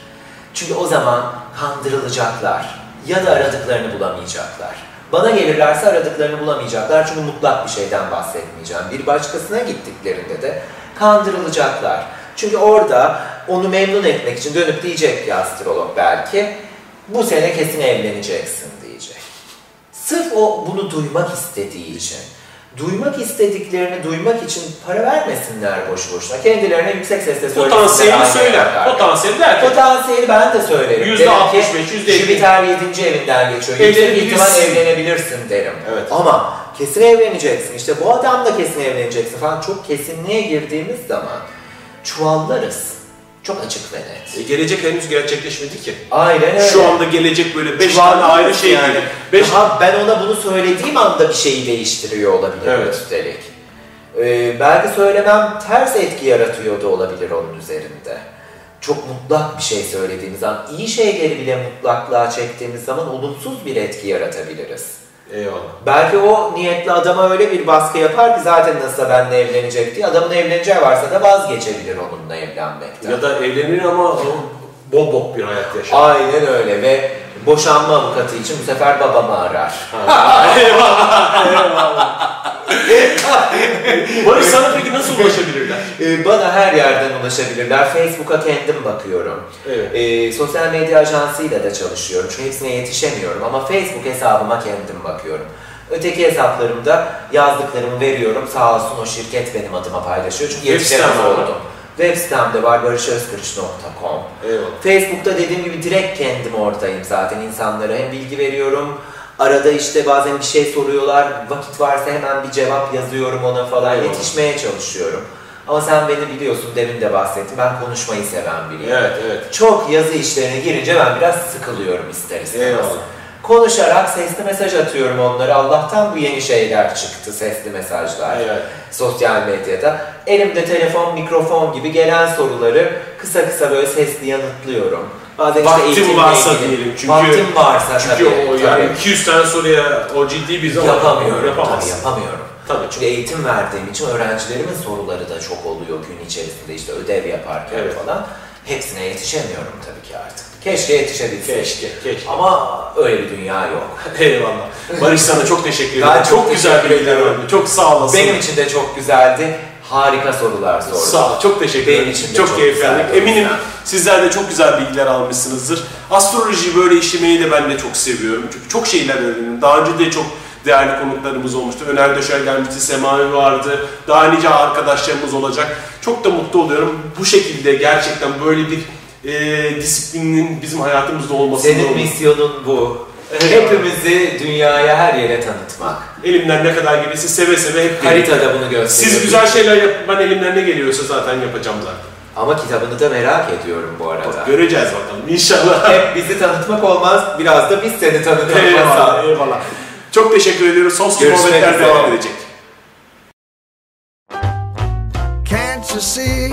Çünkü o zaman kandırılacaklar ya da aradıklarını bulamayacaklar. Bana gelirlerse aradıklarını bulamayacaklar çünkü mutlak bir şeyden bahsetmeyeceğim. Bir başkasına gittiklerinde de kandırılacaklar. Çünkü orada onu memnun etmek için dönüp diyecek ki astrolog belki bu sene kesin evleneceksin diyecek. Sırf o bunu duymak istediği için. Duymak istediklerini duymak için para vermesinler boş boşuna. Kendilerine yüksek sesle söylesinler. Potansiyeli söyler. Potansiyeli derken Potansiyeli ben de söylerim. Yüzde ki, 65, yüzde elli. Jüpiter 7. evinden geçiyor. Yüksek ihtimal evlenebilirsin derim. Evet. Ama kesin evleneceksin. İşte bu adamla kesin evleneceksin falan. Çok kesinliğe girdiğimiz zaman çuvallarız. Çok açık ve net. e, gelecek henüz gerçekleşmedi ki. Aynen öyle. Şu anda gelecek böyle beş Çuvallarız tane ayrı şey yani. gibi. Beş Daha ben ona bunu söylediğim anda bir şeyi değiştiriyor olabilir Evet. üstelik. Ee, belki söylemem ters etki yaratıyor da olabilir onun üzerinde. Çok mutlak bir şey söylediğimiz zaman, iyi şeyleri bile mutlaklığa çektiğimiz zaman olumsuz bir etki yaratabiliriz. Eyvallah. Belki o niyetli adama öyle bir baskı yapar ki zaten nasılsa benimle evlenecek diye adamın evleneceği varsa da vazgeçebilir onunla evlenmekten. Ya da evlenir ama o bol bok bir hayat yaşar. Aynen öyle ve boşanma avukatı için bu sefer babamı arar. eyvallah. Eyvallah. Barış sana peki nasıl ulaşabilirler? Ee, Bana her yerden ulaşabilirler. Facebook'a kendim bakıyorum. Evet. Ee, sosyal medya ajansıyla da çalışıyorum. Çünkü hepsine yetişemiyorum ama Facebook hesabıma kendim bakıyorum. Öteki hesaplarımda yazdıklarımı veriyorum. Sağ olsun o şirket benim adıma paylaşıyor. Çünkü yetişemez oldum. Web sitemde var barışözkırış.com. Eyvallah. Facebook'ta dediğim gibi direkt kendim oradayım zaten. İnsanlara hem bilgi veriyorum. Arada işte bazen bir şey soruyorlar. Vakit varsa hemen bir cevap yazıyorum ona falan. Eyvallah. Yetişmeye çalışıyorum. Ama sen beni biliyorsun demin de bahsettim. Ben konuşmayı seven biriyim. Evet evet. Çok yazı işlerine girince ben biraz sıkılıyorum ister istemez. Eyvallah. Konuşarak sesli mesaj atıyorum onlara. Allah'tan bu yeni şeyler çıktı sesli mesajlar Evet. sosyal medyada. Elimde telefon, mikrofon gibi gelen soruları kısa kısa böyle sesli yanıtlıyorum. Bazen işte Vaktim eğitimle varsa ilgili- diyelim. Çünkü- Vaktim varsa Çünkü tabii. o yani tabii. 200 tane soruya o ciddi bir zaman yapamıyorum. yapamazsın. Tabii yapamıyorum. Tabii. Çünkü eğitim verdiğim için öğrencilerimin soruları da çok oluyor gün içerisinde işte ödev yaparken Evet. falan. Hepsine yetişemiyorum tabii ki artık. Keşke yetişebilsem. Keşke, keşke. Ama öyle bir dünya yok. Eyvallah. Barış sana çok teşekkür Ben ederim. çok Çok, güzel bilgiler verdin. Çok sağ olasın. Benim için de çok güzeldi. Harika sorular sordun. Sağ ol. Çok teşekkür Benim ederim. için de çok, çok güzeldi o Eminim yüzden. sizler de çok güzel bilgiler almışsınızdır. Astrolojiyi böyle işlemeyi de ben de çok seviyorum. Çünkü çok şeyler öğrendim. Daha önce de çok değerli konuklarımız olmuştu. Öner Döşer gelmişti, Semavi vardı. Daha nice arkadaşlarımız olacak. Çok da mutlu oluyorum. Bu şekilde gerçekten böyle bir e, disiplinin bizim hayatımızda olmasını Senin misyonun bu. Hepimizi dünyaya her yere tanıtmak. elimden ne kadar gelirse seve seve hep Haritada bunu gösteriyor. Siz güzel şeyler yapın. Ben elimden ne geliyorsa zaten yapacağım zaten. Ama kitabını da merak ediyorum bu arada. Göreceğiz bakalım inşallah. Hep bizi tanıtmak olmaz, biraz da biz seni tanıtalım. eyvallah, eyvallah. Çok teşekkür ediyoruz. Sonsuz muhabbetler devam edecek. Can't you see?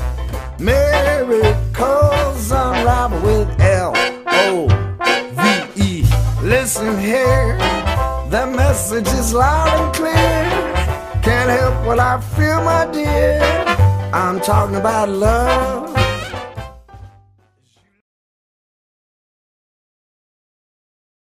miracles unravel with L O V E. Listen here, the message is loud and clear. Can't help what I feel, my dear. I'm talking about love.